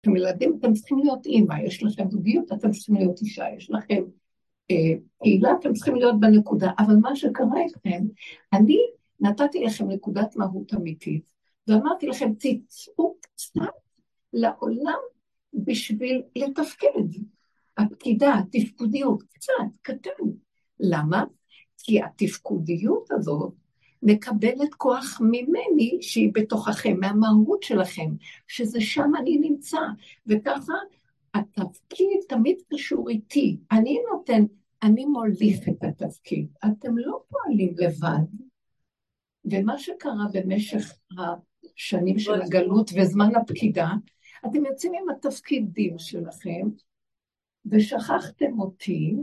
אתם ילדים, אתם צריכים להיות אימא, יש לכם זוגיות, אתם צריכים להיות אישה, יש לכם אה, קהילה, אתם צריכים להיות בנקודה. אבל מה שקרה איתכם, אני נתתי לכם נקודת מהות אמיתית, ואמרתי לכם, תצאו קצת לעולם בשביל לתפקד. הפקידה, התפקודיות, קצת, קטן. למה? כי התפקודיות הזאת מקבלת כוח ממני שהיא בתוככם, מהמהות שלכם, שזה שם אני נמצא. וככה התפקיד תמיד קשור איתי. אני נותן, אני מוליך את התפקיד. אתם לא פועלים לבד. ומה שקרה במשך השנים של הגלות וזמן הפקידה, אתם יוצאים עם התפקידים שלכם, ושכחתם אותי,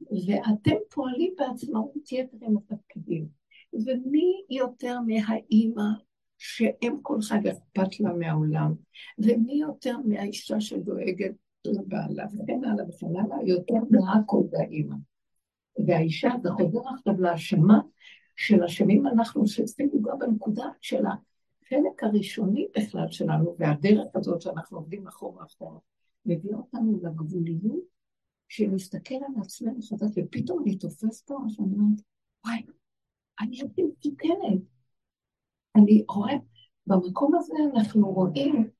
ואתם פועלים בעצמאות יתר עם התפקידים. ומי יותר מהאימא שאם כל חג אכפת לה מהעולם, ומי יותר מהאישה שדואגת לבעלה, וכן הלאה וכן הלאה, יותר מהכל זה האימא. והאישה, זה חוזר עכשיו להאשמה של אשמים אנחנו, שצריכים לגוע בנקודה של החלק הראשוני בכלל שלנו, והדרך הזאת שאנחנו עובדים אחורה אחורה, מביאה אותנו לגבוליות, שנסתכל על עצמנו חזק, ופתאום אני תופס פה, אז אני אומרת, וואי, אני הייתי מסוכנת. אני רואה, במקום הזה אנחנו רואים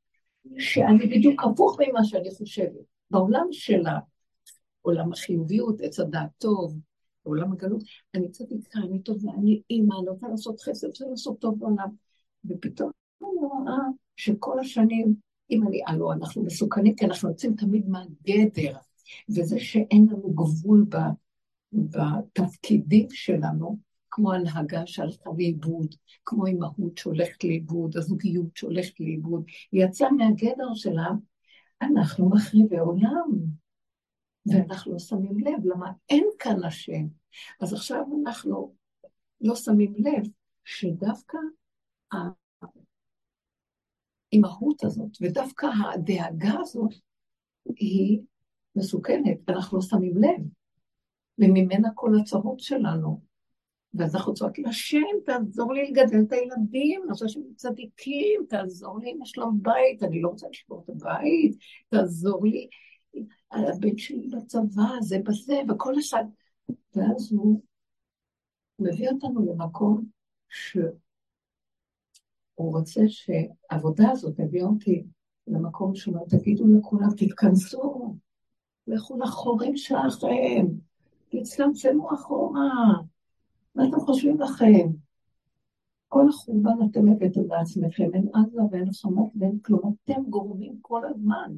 שאני בדיוק הפוך ממה שאני חושבת. בעולם של עולם החיוביות, עץ הדעת טוב, בעולם הגלות, אני צדיקה, אני טובה, אני אימא, אני רוצה לעשות חסד, רוצה לעשות טוב בעולם. ופתאום אני רואה שכל השנים, אם אני, הלוא אנחנו מסוכנים, כי אנחנו יוצאים תמיד מהגדר, וזה שאין לנו גבול בתפקידים שלנו, כמו הנהגה שהלכה לאיבוד, כמו אימהות שהולכת לאיבוד, הזוגיות שהולכת לאיבוד, היא יצאה מהגדר שלה, אנחנו מחריבי עולם. ואנחנו לא שמים לב, למה אין כאן השם. אז עכשיו אנחנו לא שמים לב שדווקא האימהות הזאת, ודווקא הדאגה הזאת, היא מסוכנת, אנחנו לא שמים לב, וממנה כל הצרות שלנו. ואז אנחנו צועקים, השם, תעזור לי לגדל את הילדים, אני רוצה שהם צדיקים, תעזור לי עם השלום בית, אני לא רוצה לשבור את הבית, תעזור לי הבן שלי בצבא, זה בזה, וכל אחד. ואז הוא מביא אותנו למקום שהוא רוצה שהעבודה הזאת תביא אותי למקום שאומר, תגידו לכולם, תתכנסו, לכו לחורים שלכם, תצטמצמו אחורה, מה אתם חושבים לכם? כל החורבן אתם הבאתם לעצמכם, אין עזה ואין חמות ואין כלום, אתם גורמים כל הזמן.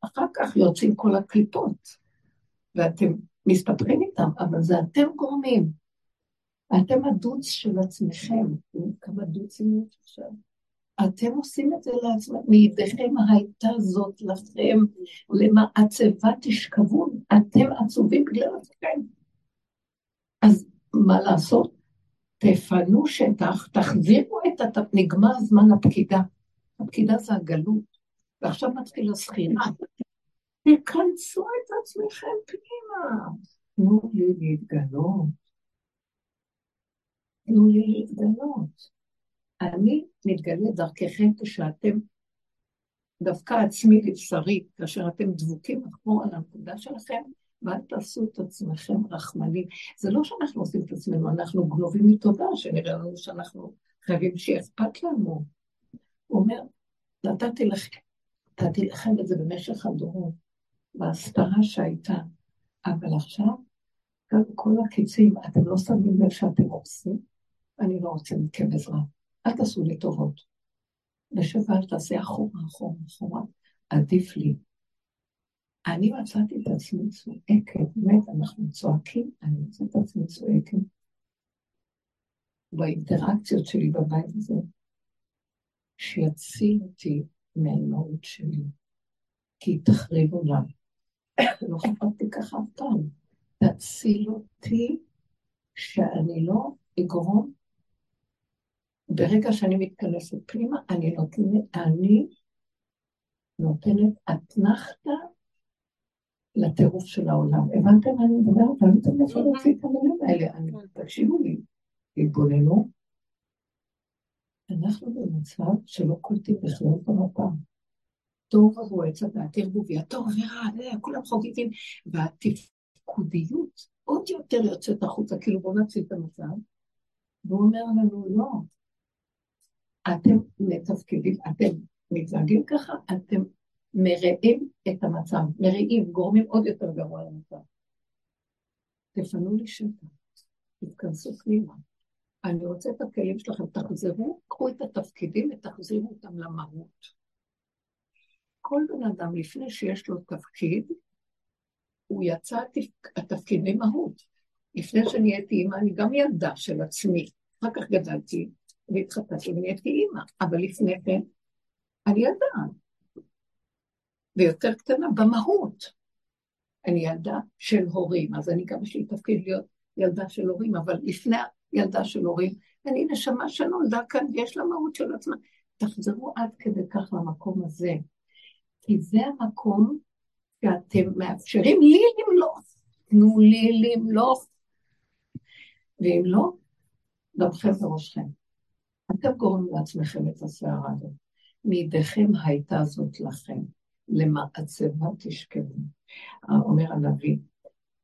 אחר כך יוצאים כל הקליפות, ואתם מסתדרים איתם, אבל זה אתם גורמים. אתם הדוץ של עצמכם, כמה דוצים יש עכשיו. אתם עושים את זה לעצמכם, מידיכם הייתה זאת לכם, למעצבה תשכבו, אתם עצובים בגלל עצמכם. אז מה לעשות? תפנו שטח, תחזירו את הת... נגמר זמן הפקידה. הפקידה זה הגלות. ועכשיו מתחיל הסחירה. תכנסו את עצמכם פנימה. תנו לי להתגלות. תנו לי להתגלות. אני מתגלה דרככם כשאתם, דווקא עצמי לבשרי, כאשר אתם דבוקים אחורה לנקודה שלכם, ואל תעשו את עצמכם רחמנים. זה לא שאנחנו עושים את עצמנו, אנחנו גנובים מתודה, שנראה לנו שאנחנו חייבים שיהיה אכפת לנו. הוא אומר, נתתי לכם נתתי לכם את זה במשך הדורות, בהסתרה שהייתה. אבל עכשיו, גם כל הקיצים, אתם לא שמים לב שאתם עושים? אני לא רוצה מכם עזרה. אל תעשו לי טובות. נשב ואל תעשה אחורה, אחורה, אחורה. עדיף לי. אני מצאתי את עצמי צועקת, באמת, אנחנו צועקים, אני מצאתי את עצמי צועקת באינטראקציות שלי בבית הזה, שיציל אותי מהאימהות שלי, כי היא תחריב עולם. לא חפרתי ככה אף פעם. תציל אותי שאני לא אגרום, ברגע שאני מתכנסת פנימה, אני נותנת, אני נותנת אתנחתא לטירוף של העולם. הבנתם מה אני מדברת? הבנתם איפה להוציא את המילים האלה? תקשיבו לי, התבוננו, אנחנו במצב שלא קולטים בכלל את המפה. טוב הדעת, ערבוביה, טוב ורע, כולם חוגגים, והתפקודיות עוד יותר יוצאת החוצה, כאילו בואו נציל את המצב, והוא אומר לנו, לא, אתם מתפקדים, אתם מתנהגים ככה, אתם מרעים את המצב, מרעים, גורמים עוד יותר גרוע למצב. תפנו לי שטח, תתכנסו פנימה. אני רוצה את הכלים שלכם, תחזרו, קחו את התפקידים ותחזירו אותם למהות. כל בן אדם, לפני שיש לו תפקיד, הוא יצא התפקיד ממהות. לפני שנהייתי אימא, אני גם ילדה של עצמי. אחר כך גדלתי והתחתנתי ונהייתי אימא, אבל לפני כן, אני ילדה. ויותר קטנה במהות. אני ילדה של הורים, אז אני גם יש לי תפקיד להיות ילדה של הורים, אבל לפני ילדה של הורים, אני נשמה שנולדה כאן ויש לה מהות של עצמה. תחזרו עד כדי כך למקום הזה, כי זה המקום שאתם מאפשרים לי למלוך. תנו לי למלוך. ואם לא, דרכם בראשכם. אתם גורמים לעצמכם את הסערה הזאת. מידיכם הייתה זאת לכם, למעצבה תשכבו. אומר הנביא,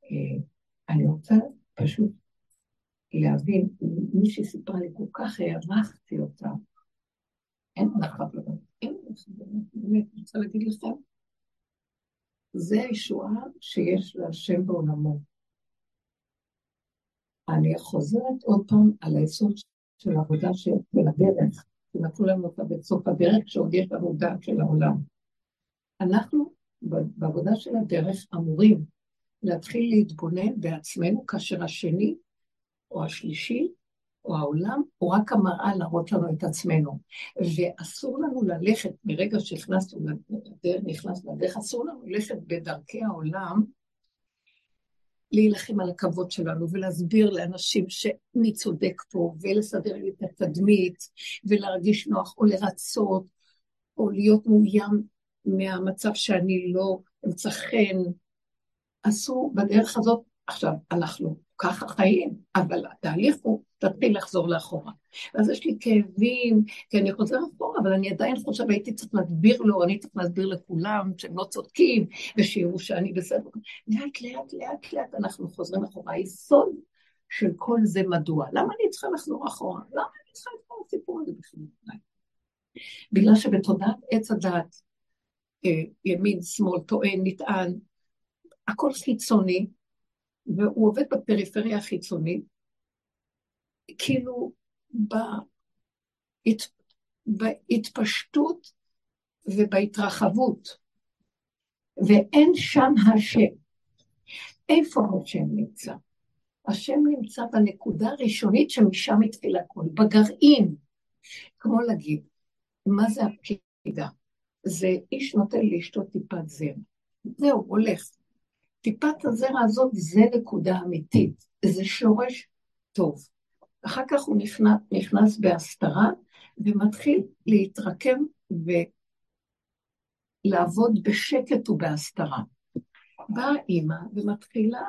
אה, אני רוצה פשוט להבין, מישהי סיפרה לי, כל כך הערכתי אותה. אין הנחה באמת, אין הנחה באמת, אני רוצה להגיד לכם, זה הישועה שיש להשם בעולמו. אני חוזרת עוד פעם על היסוד של העבודה של הדרך, שנתנו לנו אותה בסוף הדרך, כשעוד יש לנו דעת של העולם. אנחנו בעבודה של הדרך אמורים להתחיל להתבונן בעצמנו כאשר השני או השלישי או העולם הוא רק המראה להראות לנו את עצמנו. ואסור לנו ללכת, מרגע שהכנסנו לדרך, נכנס לדרך, אסור לנו ללכת בדרכי העולם להילחם על הכבוד שלנו ולהסביר לאנשים שמי צודק פה ולסדר לי את התדמית ולהרגיש נוח או לרצות או להיות מאוים מהמצב שאני לא אמצא חן. אסור בדרך הזאת, עכשיו, אנחנו ככה חיים, אבל התהליך הוא, תתחיל לחזור לאחורה. ואז יש לי כאבים, כי אני חוזר אחורה, אבל אני עדיין חושב, הייתי צריך להסביר לו, אני צריך להסביר לכולם שהם לא צודקים, ושיראו שאני בסדר. לאט, לאט, לאט, לאט אנחנו חוזרים אחורה. היסוד של כל זה מדוע. למה אני צריכה לחזור אחורה? למה אני צריכה לקרוא את הסיפור הזה בכלל? בגלל שבתודעת עץ הדעת, ימין, שמאל, טוען, נטען, הכל חיצוני, והוא עובד בפריפריה החיצונית, כאילו בהת... בהתפשטות ובהתרחבות, ואין שם השם. איפה השם נמצא? השם נמצא בנקודה הראשונית שמשם התחיל הכול, בגרעין. כמו להגיד, מה זה הפקידה? זה איש נותן לאשתו טיפת זר. זהו, הולך. טיפת הזרע הזאת זה נקודה אמיתית, זה שורש טוב. אחר כך הוא נכנס, נכנס בהסתרה ומתחיל להתרקם ולעבוד בשקט ובהסתרה. באה אימא ומתחילה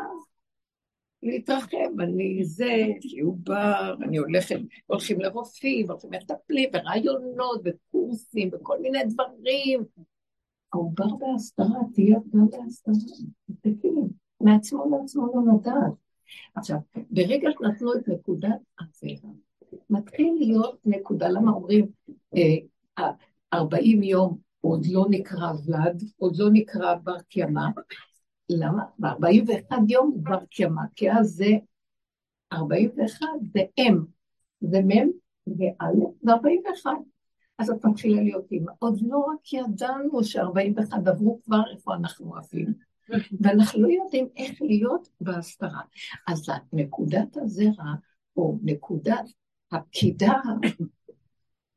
להתרחב, אני זה, שעובר, אני הולכת, הולכים לרופאים, הולכים לטפלים, ורעיונות, וקורסים, וכל מיני דברים. העובר בהסתרה, תהיה גם בהסתרה, תקין, מעצמו לעצמו לא לדעת. עכשיו, ברגע שנתנו את נקודת הזרע, מתחיל להיות נקודה, למה אומרים, אה, 40 יום עוד לא נקרא ולד, עוד לא נקרא בר קיימא, למה? ב-41 יום הוא בר קיימא, כי אז זה 41 זה אם, זה מ' וא', זה 41. אז את מתחילה להיות אימא. עוד לא רק ידענו ש-41 עברו כבר איפה אנחנו אוהבים, ואנחנו לא יודעים איך להיות בהסתרה. אז נקודת הזרע, או נקודת הפקידה,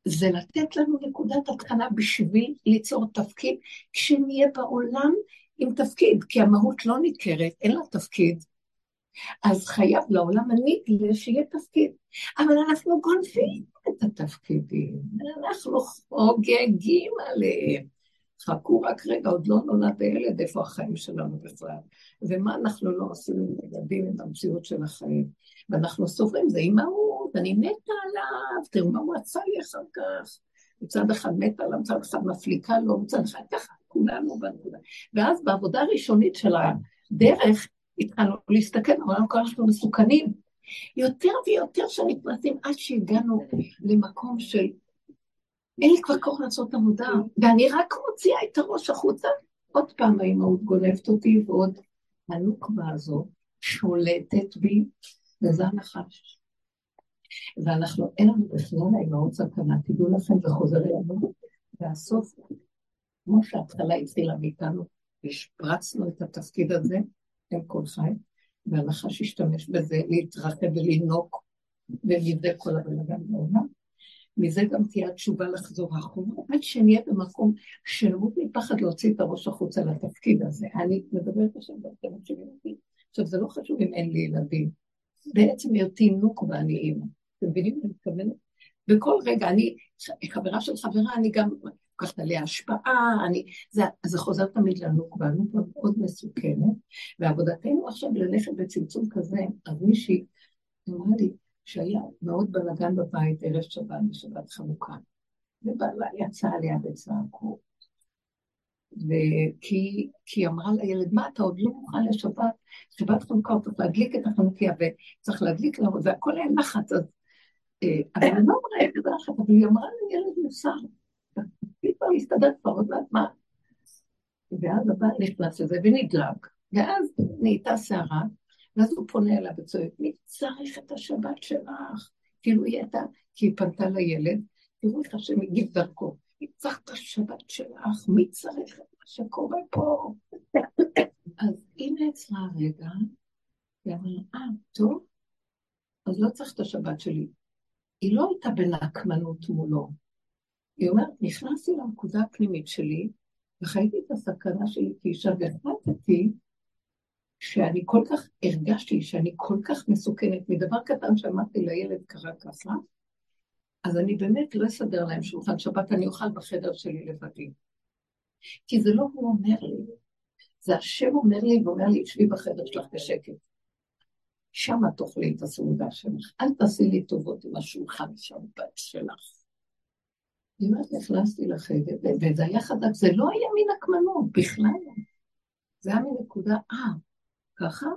זה לתת לנו נקודת התחלה בשביל ליצור תפקיד, כשנהיה בעולם עם תפקיד, כי המהות לא ניכרת, אין לה תפקיד. אז חייב לעולם הנגלה שיהיה תפקיד. אבל אנחנו גונבים את התפקידים, אנחנו חוגגים עליהם. חכו רק רגע, עוד לא נולד הילד, איפה החיים שלנו בכלל? ומה אנחנו לא עושים עם ילדים, עם המציאות של החיים? ואנחנו סופרים, זה אימהות, אני מתה עליו, תראו מה הוא עשה לי אחר כך. מצד אחד מתה עליו, מצד אחד מפליקה לו, מצד אחד ככה. כולנו בנקודה. ואז בעבודה הראשונית של הדרך, התחלנו להסתכל, אמרנו כל אנחנו מסוכנים. יותר ויותר שנכנסים עד שהגענו למקום של אין לי כבר כוח לעשות עבודה, ואני רק מוציאה את הראש החוצה. עוד פעם האימהות גונבת אותי, ועוד הנוקבה הזאת שולטת בי, וזה הנחש. ואנחנו, אין לנו בכלל האימהות סכנה, תדעו לכם, זה חוזר אלינו, והסוף, כמו שההתחלה התחילה מאיתנו, השפרצנו את התפקיד הזה, עם כל חי, והנחש השתמש בזה להתרחב ולנוק, ומזה כל הבלגן בעולם. מזה גם תהיה התשובה לחזור אחורה, עד שנהיה במקום שנמות מפחד להוציא את הראש החוצה לתפקיד הזה. אני מדברת עכשיו ואתם מקשיבים אותי. עכשיו, זה לא חשוב אם אין לי ילדים. בעצם היותי נוק ואני אימא. אתם מבינים מה אני מתכוונת? בכל רגע, אני חברה של חברה, אני גם לוקחת עליה השפעה, אני, זה, זה חוזר תמיד לנוק, והנוקבה מאוד מסוכנת, ועבודתנו עכשיו ללכת בצמצום כזה, אז מישהי אמרה לי, שהיה מאוד בלאגן בבית ערב שבת בשבת חנוכה. ובעלה יצא עליה בצעקות. וכי היא אמרה לילד, מה אתה עוד לא מוכן לשבת? שבת חנוכה צריך להדליק את החנוכיה וצריך להדליק לו, והכל היה לחץ. אז... אה, אבל אני לא לחץ, אבל היא אמרה לילד מוסר. כבר להסתדר כבר עוד מעט מה. ואז הבעל נכנס לזה ונדלק, ואז נהייתה סערה, ואז הוא פונה אליו וצועק, מי צריך את השבת שלך? כאילו היא הייתה, כי היא פנתה לילד, תראו איך השם הגיב דרכו, מי צריך את השבת שלך? מי צריך את מה שקורה פה? אז היא נעצרה רגע, היא אמרה, אה, טוב, אז לא צריך את השבת שלי. היא לא הייתה בנקמנות מולו. היא אומרת, נכנסתי לנקודה הפנימית שלי, וחייתי את הסכנה שלי כאישה, והחלטתי שאני כל כך הרגשתי שאני כל כך מסוכנת, מדבר קטן שאמרתי לילד קרה ככה, אז אני באמת לא אסדר להם שולחן שבת, אני אוכל בחדר שלי לבדי. כי זה לא הוא אומר לי, זה השם אומר לי ואומר לי, שבי בחדר שלך בשקט. שם תאכלי את הסעודה שלך, אל תעשי לי טובות עם השולחן שבת שלך. אומרת, נכנסתי לחדר, וזה היה חזק, זה לא היה מנקמנות, בכלל לא. זה היה מנקודה, אה, ככה,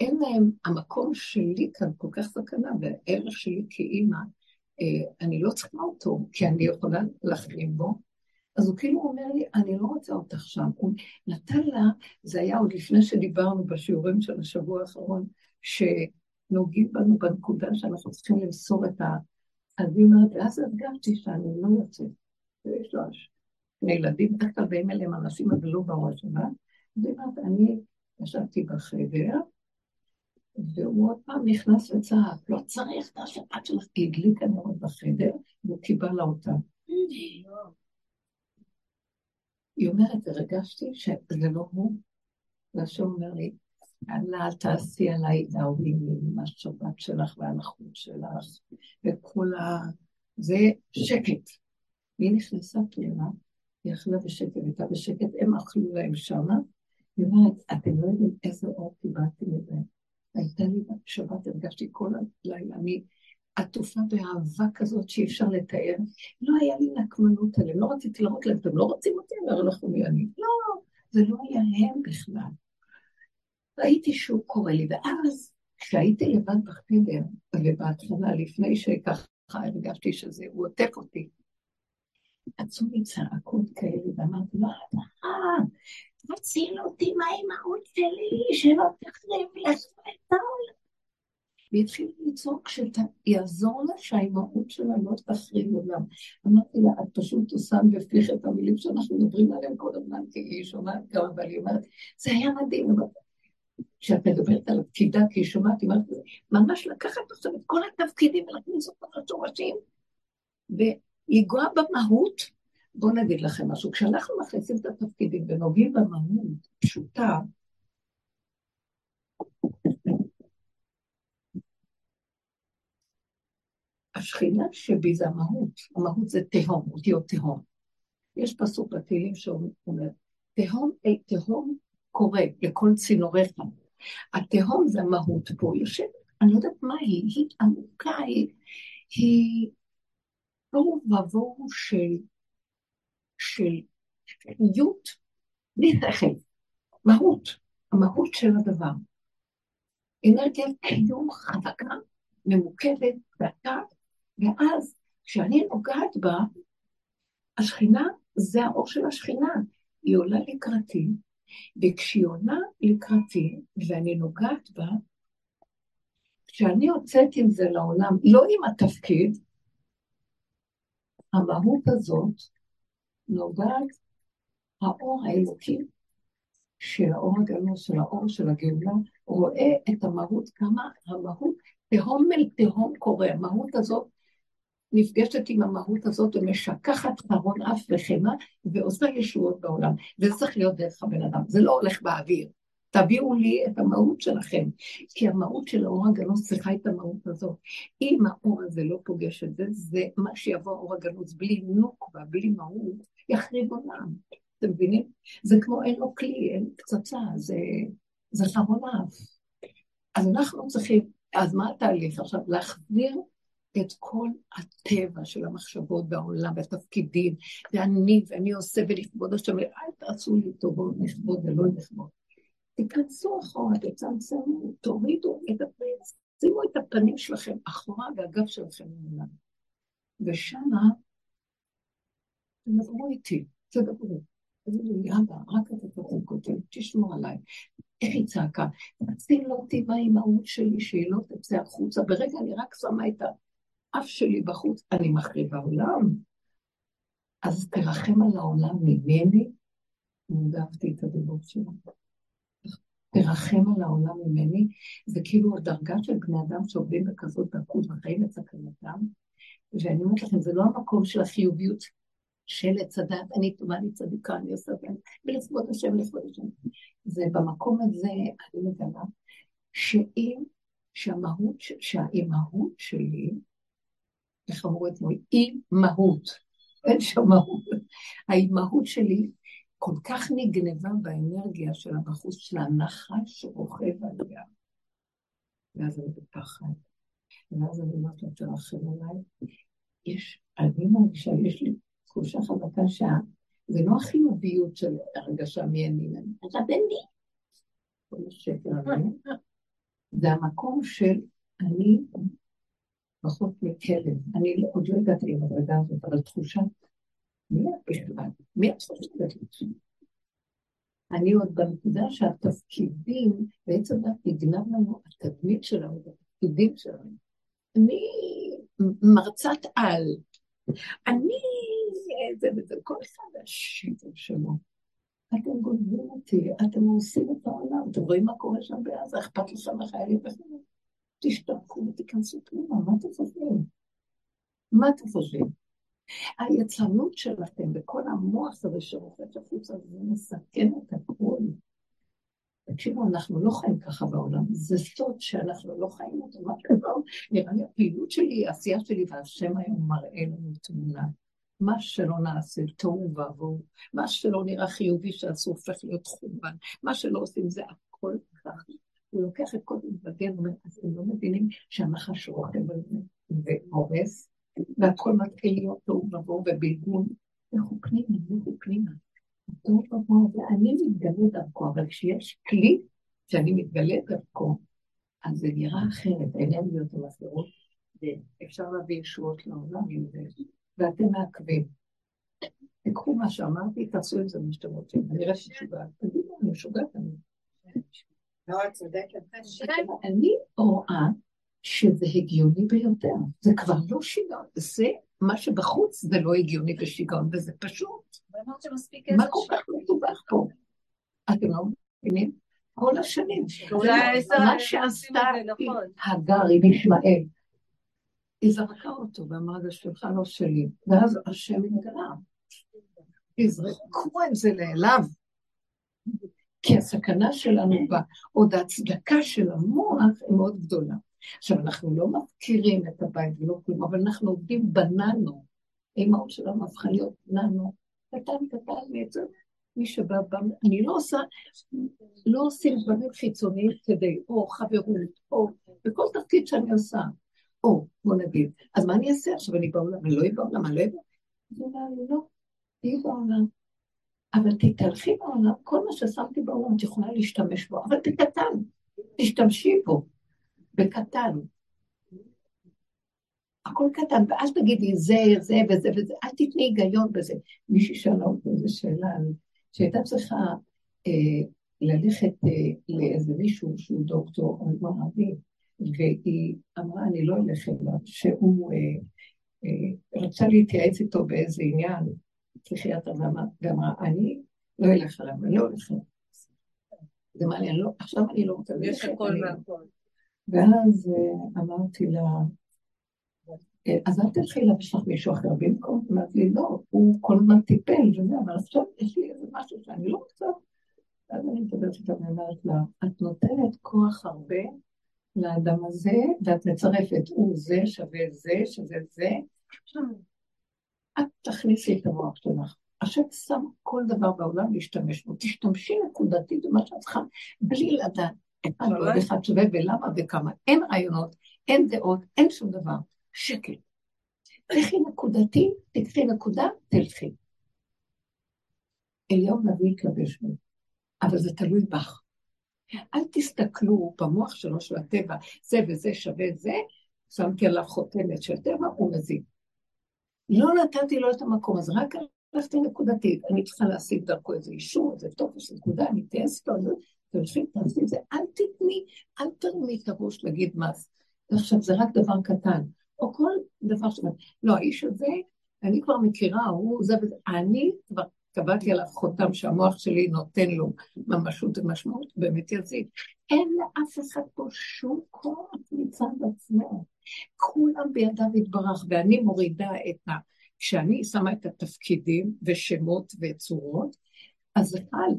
אין להם, המקום שלי כאן כל כך סכנה, והערך שלי כאימא, אה, אני לא צריכה אותו, כי אני יכולה להחלים בו. אז הוא כאילו אומר לי, אני לא רוצה אותך שם. הוא נתן לה, זה היה עוד לפני שדיברנו בשיעורים של השבוע האחרון, שנוגעים בנו בנקודה שאנחנו צריכים למסור את ה... אז היא אומרת, ואז הרגשתי שאני לא יוצאת. ויש לו שני ילדים, כלל באים אליהם אנשים, לא בראש שלה. אז היא אומרת, אני ישבתי בחדר, והוא עוד פעם נכנס וצעק, לא צריך את השבת שלך, היא הדליקה מאוד בחדר, והוא קיבל אותה. היא אומרת, הרגשתי שזה לא הוא, והשם אומר לי, אל תעשי עליי דאווים עם השבת שלך והנחות שלך, וכל ה... זה שקט. והיא נכנסה פנימה, היא אכלה בשקט, הייתה בשקט, הם אכלו להם שמה, היא אומרת, אתם לא יודעים איזה אור קיבלתי מזה. הייתה לי שבת, הרגשתי כל הלילה, אני עטופה באהבה כזאת שאי אפשר לתאר. לא היה לי נקמנות עליהם, לא רציתי להראות להם, אתם לא רוצים אותי, אני אומר לכם מי אני. לא, זה לא היה הם בכלל. ראיתי שהוא קורא לי, ואז כשהייתי לבד בחדר, ובהתחלה, לפני שככה הרגשתי שזה, הוא עוטף אותי, עצו לי צעקות כאלה, ואמרתי לו, אה, תציל אותי מהאימהות שלי, שלא תחריב לך את העולם. והתחיל לצעוק שיעזור לה שהאימהות שלה לא תחריב עולם. אמרתי לה, את פשוט עושה בפיך את המילים שאנחנו מדברים עליהן כל הזמן, כי היא שומעת גם, אבל היא אומרת, זה היה מדהים. כשאת מדברת על הפקידה, כי אומרת, ממש לקחת עכשיו את כל התפקידים ולהכניס אותם לשורשים, ולגוע במהות. בואו נגיד לכם משהו, כשאנחנו מכניסים את התפקידים ונוגעים במהות פשוטה, השכינה שבי זה המהות, המהות זה תהום, אותיות תהום. יש פסוק בתהילים שאומר, תהום, אי תהום קורא לכל צינוריך. התהום זה המהות פה, יושבת, אני לא יודעת מה היא, היא עמוקה, היא, היא תוהו ובוהו של של חיות, בלי שכל, מהות, המהות של הדבר. אנרגיית קיום חזקה, ממוקדת, דקה, ואז כשאני נוגעת בה, השכינה זה האור של השכינה, היא עולה לקראתי, וכשהיא עולה לקראתי ואני נוגעת בה, כשאני יוצאת עם זה לעולם, לא עם התפקיד, המהות הזאת נוגעת האור האלוקי של האור של האור של הגאולה, רואה את המהות, כמה המהות, תהום אל תהום קורה, המהות הזאת נפגשת עם המהות הזאת ומשכחת חרון אף וחמא ועושה ישועות בעולם. וזה צריך להיות דרך הבן אדם, זה לא הולך באוויר. תביאו לי את המהות שלכם, כי המהות של האור הגנוז צריכה את המהות הזאת. אם האור הזה לא פוגש את זה, זה מה שיבוא האור הגנוז בלי נוקבה, בלי מהות, יחריב עולם. אתם מבינים? זה כמו אין לו כלי, אין פצצה, זה, זה חרון אף. אז אנחנו צריכים, אז מה התהליך עכשיו? להחזיר את כל הטבע של המחשבות בעולם והתפקידים, ואני, ואני עושה ולכבוד השם, אל תעשו לי טובות לכבוד ולא לכבוד. תיכנסו אחורה, תצמצמו, תורידו את הפנים, שימו את הפנים שלכם אחורה והגב שלכם לעולם. ושמה, תדברו איתי, תדברו. תגידו אבא, רק אתה תחזיק אותי, תשמור עליי. איך היא צעקה? תציל אותי מהאימהות שלי, שהיא לא תצא החוצה. ברגע אני רק שמה את האף שלי בחוץ, אני מחריבה עולם. אז תרחם על העולם ממני, נודבתי את הדיבור שלו. תרחם על העולם ממני, זה כאילו הדרגה של בני אדם שעובדים בכזאת דרכות וחיים את סכנתם, ואני אומרת לכם, זה לא המקום של החיוביות של עץ הדת, אני טובה, אני צדיקה, אני עושה את זה, ולכבוד השם, לכבוד השם. זה במקום הזה, אני מגלה, שאם, שהמהות, שהאימהות שלי, איך אמרו אתמול? אימהות, אין שם מהות. האימהות שלי כל כך נגנבה באנרגיה של הבחוץ של הנחש שרוכב עליה. ואז אני בפחד. ואז אני אומרת לו, תרחם עליי. יש, אני מרגישה, יש לי תחושה חזקה שה... זה לא החיוביות של הרגשה מימין, עכשיו אין לי. כל השקר הזה. זה המקום של אני פחות מכלב. אני לא, עוד לא הגעתי למדרגה הזאת, אבל תחושת מי את בכלל? מי את חושבת? אני עוד בנקודה שהתפקידים, בעצם נגנב לנו התדמית שלנו, התפקידים שלנו. אני מרצת על, אני זה וזה, כל אחד והשיטה שלו. אתם גונבים אותי, אתם הורסים את העולם, אתם רואים מה קורה שם בעזה, אכפת לכם לחיילים וכו'. תשתפכו ותיכנסו פנימה, מה אתם חושבים? מה אתם חושבים? היצרנות שלכם וכל המוח הזה שרופץ החוצה, זה מסכן את הכול. תקשיבו, אנחנו לא חיים ככה בעולם, זה סוד שאנחנו לא חיים אותו, מה פתאום? נראה לי הפעילות שלי, העשייה שלי, והשם היום מראה לנו תמונה. מה שלא נעשה, תוהו ובוהו, מה שלא נראה חיובי שעשו הופך להיות חורבן, מה שלא עושים זה. הוא לוקח את כל מתבגן, אומר, אז הם לא מבינים שהנחש על זה והורס, והכל מתחיל להיות תוהו ובוהו ובלבול. לכו פנימה, לכו פנימה. התוהו ובוהו הזה, אני מתגלה דרכו, אבל כשיש כלי שאני מתגלה דרכו, אז זה נראה אחרת, האנרגיות הן אחרות, ואפשר להביא ישועות לעולם עם זה, ואתם מעכבים. תקחו מה שאמרתי, תעשו את זה מה שאתם רוצים. אני רואה שתשוגעת, תגידו, אני משוגעת, אני... לא, אני רואה שזה הגיוני ביותר. זה כבר לא שיגעון, זה מה שבחוץ זה לא הגיוני ושיגעון, וזה פשוט. מה כל כך מסובך פה? אתם לא מבינים? כל השנים. מה שעשתה נכון. הגר עם ישמעאל, היא זרקה אותו ואמרה, זה שלך, לא שלי. ואז השם התגלה. תזרקו את זה לאליו. כי הסכנה שלנו בה, עוד ההצדקה של המוח היא מאוד גדולה. עכשיו, אנחנו לא מפקירים את הבית ולא כלום, אבל אנחנו עובדים בננו. האימהות שלנו הפכה להיות ננו, קטן קטן בעצם. מי שבא, בא, אני לא עושה, לא עושים דברים חיצוניים כדי, או חברות, או בכל תפקיד שאני עושה. או, בוא נגיד, אז מה אני אעשה עכשיו? אני בעולם, אני לא אהיה בעולם, אני לא אהיה בעולם. לא, תהיי בעולם. אבל תתהלכי בעולם, כל מה ששמתי בעולם את יכולה להשתמש בו, אבל בקטן, תשתמשי בו, בקטן. הכל קטן, ואל תגידי זה, זה וזה וזה, אל תתני היגיון בזה. מישהי שאלה אותי איזו שאלה, שהייתה צריכה אה, ללכת אה, לאיזה מישהו שהוא דוקטור או מערבי, והיא אמרה, אני לא אלך אליו, שהוא אה, אה, רצה להתייעץ איתו באיזה עניין, פסיכיאטר, ואמרה, אני לא אלך אליו, אני לא אלך אליו. זה מעניין, לא, עכשיו אני לא רוצה ללכת. יש הכל והכל. ואז אה, אמרתי לה, אה, אז אל תלכי אליו, יש לך מישהו אחר במקום? אמרתי לי, לא, הוא כל הזמן טיפל וזה, אבל עכשיו יש לי איזה משהו שאני לא רוצה. ואז אני מדברת איתה ואומרת לה, את נותנת כוח הרבה לאדם הזה, ואת מצרפת, הוא זה שווה זה, שזה זה. את תכניסי את המוח שלך. השם שם כל דבר בעולם להשתמש בו. תשתמשי נקודתית במה שאת צריכה, בלי לדעת אחד ועוד אחד שווה ולמה וכמה. אין רעיונות, אין דעות, אין שום דבר. שקט. תלכי נקודתי, תקחי נקודה, תלכי. אליהו נביא יתלבש בו, אבל זה תלוי בך. אל תסתכלו במוח שלו של הטבע, זה וזה שווה זה, שמתי עליו חותמת של טבע, הוא מזיק. לא נתתי לו את המקום, אז רק הלכתי נקודתית, אני צריכה להשיג דרכו איזה אישור, איזה טופס, נקודה, אני אתייעץ לו, תלכי, תעשי את זה, אל תתני, אל תרמי את הראש להגיד זה. עכשיו, זה רק דבר קטן, או כל דבר ש... לא, האיש הזה, אני כבר מכירה, הוא זה וזה, אני כבר קבעתי עליו חותם שהמוח שלי נותן לו ממשות ומשמעות, באמת יזיד. אין לאף אחד פה שום כוח מצד עצמו. כולם בידיו יתברך, ואני מורידה את ה... כשאני שמה את התפקידים ושמות וצורות, אז זה קל.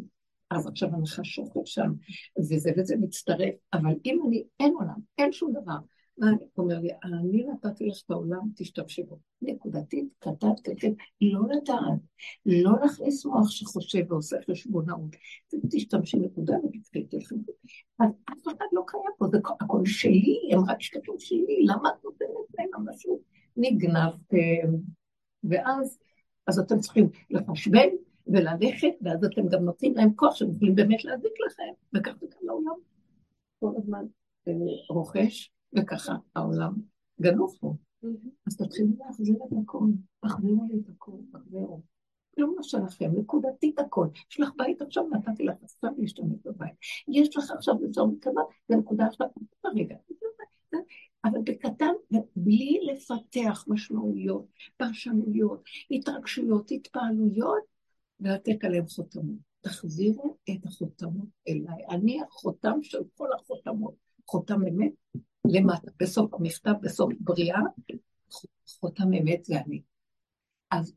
אז עכשיו הנחש שוכב שם, וזה וזה מצטרף, אבל אם אני, אין עולם, אין שום דבר. אני אומר לי? אני נתתי לך את העולם, תשתמשי בו. נקודתית, קטעת, קטעת, לא לדעת, לא להכניס מוח שחושב ועושה חשבונאות. תשתמשי נקודה ותתחיל אז אף אחד לא קיים פה, זה הכל שלי, הם רק שכתוב שלי, למה את נותנת להם משהו? נגנבתם. ואז, אז אתם צריכים לחשבן וללכת, ואז אתם גם נותנים להם כוח שהם יכולים באמת להזיק לכם, וכך זה גם לעולם. כל הזמן אה, רוכש וככה העולם גנוב פה. אז תתחילו להחזיר את הכל, תחזירו לי את הכל, תחזירו. כלום לא שלכם, נקודתית הכל. יש לך בית עכשיו, נתתי לך סתם להשתמש בבית. יש לך עכשיו אפשרות כזאת, זה נקודה עכשיו, רגע. אבל בקטן, בלי לפתח משמעויות, פרשנויות, התרגשויות, התפעלויות, ולתת עליהם חותמות. תחזירו את החותמות אליי. אני החותם של כל החותמות. חותם אמת, למטה, בסוף המכתב, בסוף בריאה, חותם אמת זה אני. אז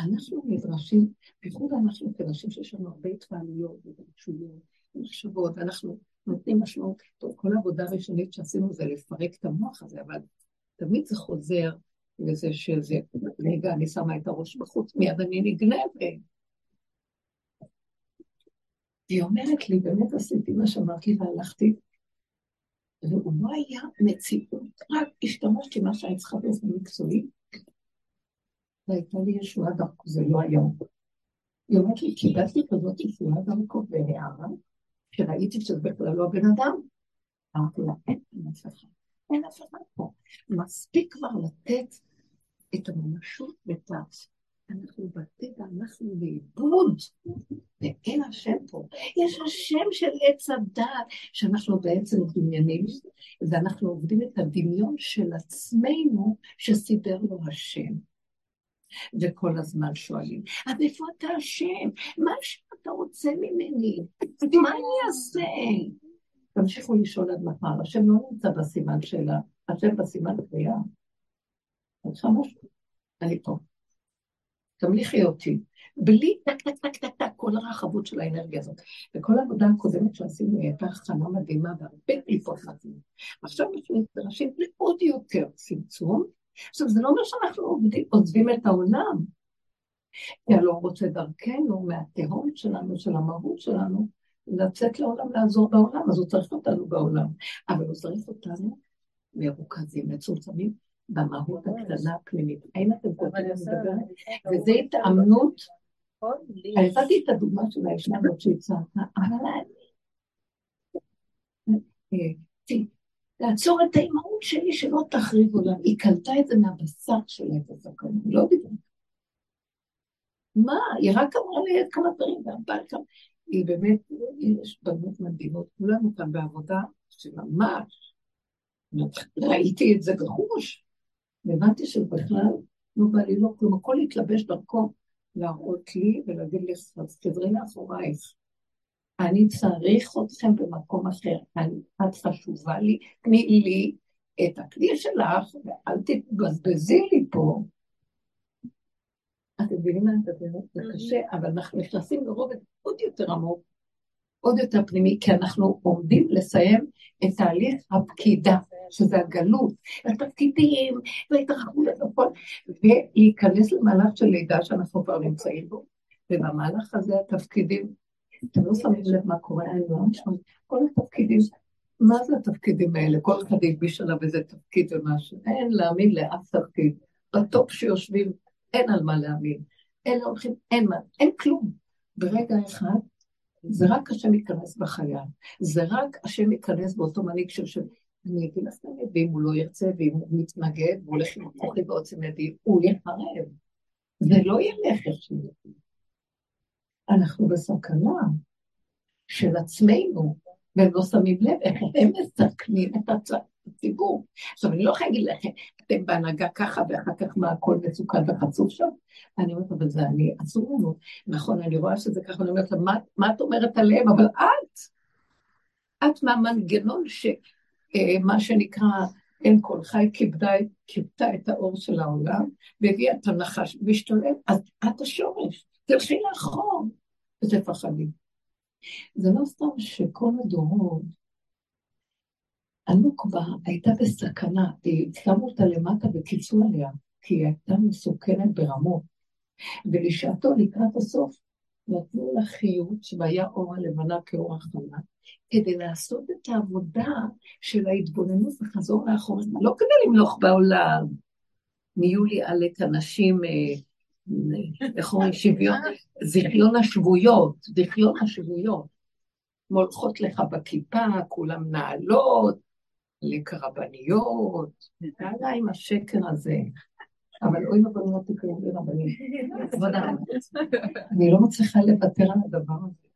אנחנו נדרשים, בייחוד אנחנו כנשים שיש לנו הרבה התפעלויות ותשויות ומחשבות, ואנחנו נותנים משמעות. טוב, כל העבודה הראשונית שעשינו זה לפרק את המוח הזה, אבל תמיד זה חוזר לזה שזה, רגע, אני שמה את הראש בחוץ, מיד אני נגנבת. היא אומרת לי, באמת עשיתי מה שאמרתי והלכתי, והוא לא היה מציאות, רק השתמשתי מה שאני צריכה באופן מקצועי, והייתה לי ישועה דרכו, זה לא היום. היא אומרת לי, קיבלתי כזאת ישועה דרכו בהערה, כשראיתי שזה בכלל לא הבן אדם, אמרתי לה, אין אף אחד, אין אף אחד פה. מספיק כבר לתת את הממשות ואת. אנחנו בטבע, אנחנו לאיבוד, ואין השם פה. יש השם של עץ הדת, שאנחנו בעצם דמיינים, ואנחנו עובדים את הדמיון של עצמנו שסידר לו השם. וכל הזמן שואלים, אז איפה אתה השם? מה שאתה רוצה ממני? מה אני אעשה? תמשיכו לשאול עד מחר, השם לא נמצא בסימן שלה, השם בסימן קריאה. אני פה. תמליכי אותי. בלי טק טק טק טק טק כל הרחבות של האנרגיה הזאת. וכל העבודה הקודמת שעשינו היא הייתה הכנה מדהימה והרבה קליפות מדהימות. עכשיו אנחנו נדרשים לעוד יותר צמצום. עכשיו זה לא אומר שאנחנו עובדים, עוזבים את העולם, כי הלא רוצה דרכנו, מהתהום שלנו, של המהות שלנו, לצאת לעולם, לעזור בעולם, אז הוא צריך אותנו בעולם. אבל הוא צריך אותנו מרוכזים, מצומצמים, במהות הקטנה הפנימית. האם אתם קוראים לדבר? וזה התאמנות אני נתתי את הדוגמה של האישה הזאת שהצעת, אבל אני... לעצור את האימהות שלי שלא תחריב עולם. היא קלטה את זה מהבשר שלה, את הסכנה, לא בגלל. מה? היא רק אמרה לי כמה דברים, והבעל כמה... היא באמת, יש בנות מדהימות, כולנו כאן בעבודה שממש, ראיתי את זה בחוש, והבנתי שבכלל לא בא לי לא כלום, הכל התלבש דרכו להראות לי ולהגיד לי, אז תדרי מאחורייך. אני צריך אתכם במקום אחר, אני, את חשובה לי, תני לי את הכלי שלך, ואל תתבזבזי לי פה. אתם מבינים מה אני מדברת? זה קשה, אבל אנחנו נכנסים לרובד עוד יותר עמוק, עוד יותר פנימי, כי אנחנו עומדים לסיים את תהליך הפקידה, שזה הגלות, התפקידים, וההתרחבות והכל, ולהיכנס למהלך של לידה שאנחנו כבר נמצאים בו, ובמהלך הזה התפקידים, אתם לא שמים לב מה קורה, לא משמעות, כל התפקידים, מה זה התפקידים האלה? כל אחד הלביש עליו איזה תפקיד ומשהו, אין להאמין לאף תפקיד. בטופ שיושבים אין על מה להאמין. אלה הולכים, אין מה, אין כלום. ברגע אחד, זה רק השם ייכנס בחייו. זה רק השם ייכנס באותו מנהיג שיושב. אני אגיד לך תמיד, ואם הוא לא ירצה, ואם הוא מתנגד, והוא הולך עם הכוחי ועוצם ידי, הוא יחרב. זה לא ילך איך שהוא אנחנו בסכנה של עצמנו, והם לא שמים לב איך הם מסכנים את. הציבור. עכשיו, אני לא יכולה להגיד לכם, אתם בהנהגה ככה, ואחר כך מה, הכל מסוכן וחצוף שם? אני אומרת, אבל זה אני, אסור לנו. נכון, אני רואה שזה ככה, אני אומרת לה, מה, מה את אומרת עליהם? אבל את, את מהמנגנון שמה אה, שנקרא, אין כל חי, כיבדה, את האור של העולם, והביאה את הנחש משתולל, אז את השורש, תלכי לאחור ותפחדי. זה לא סתם שכל הדורות, הנוקבה הייתה בסכנה, שמו אותה למטה וקיצו עליה, כי היא הייתה מסוכנת ברמות. ולשעתו, לקראת הסוף, נתנו לה חיות שהיה אור הלבנה כאור החמה, כדי לעשות את העבודה של ההתבוננות וחזור לאחור, לא כדי למלוך בעולם. נהיו לי עלק אנשים, אה, איך אומרים, שוויון, זיכיון השבויות, זיכיון השבויות. מולכות לך בכיפה, כולם נעלות, לקרבניות, די עם השקר הזה. אבל אוי ואבוי לא תקראו לי רבנים. אני לא מצליחה לוותר על הדבר הזה.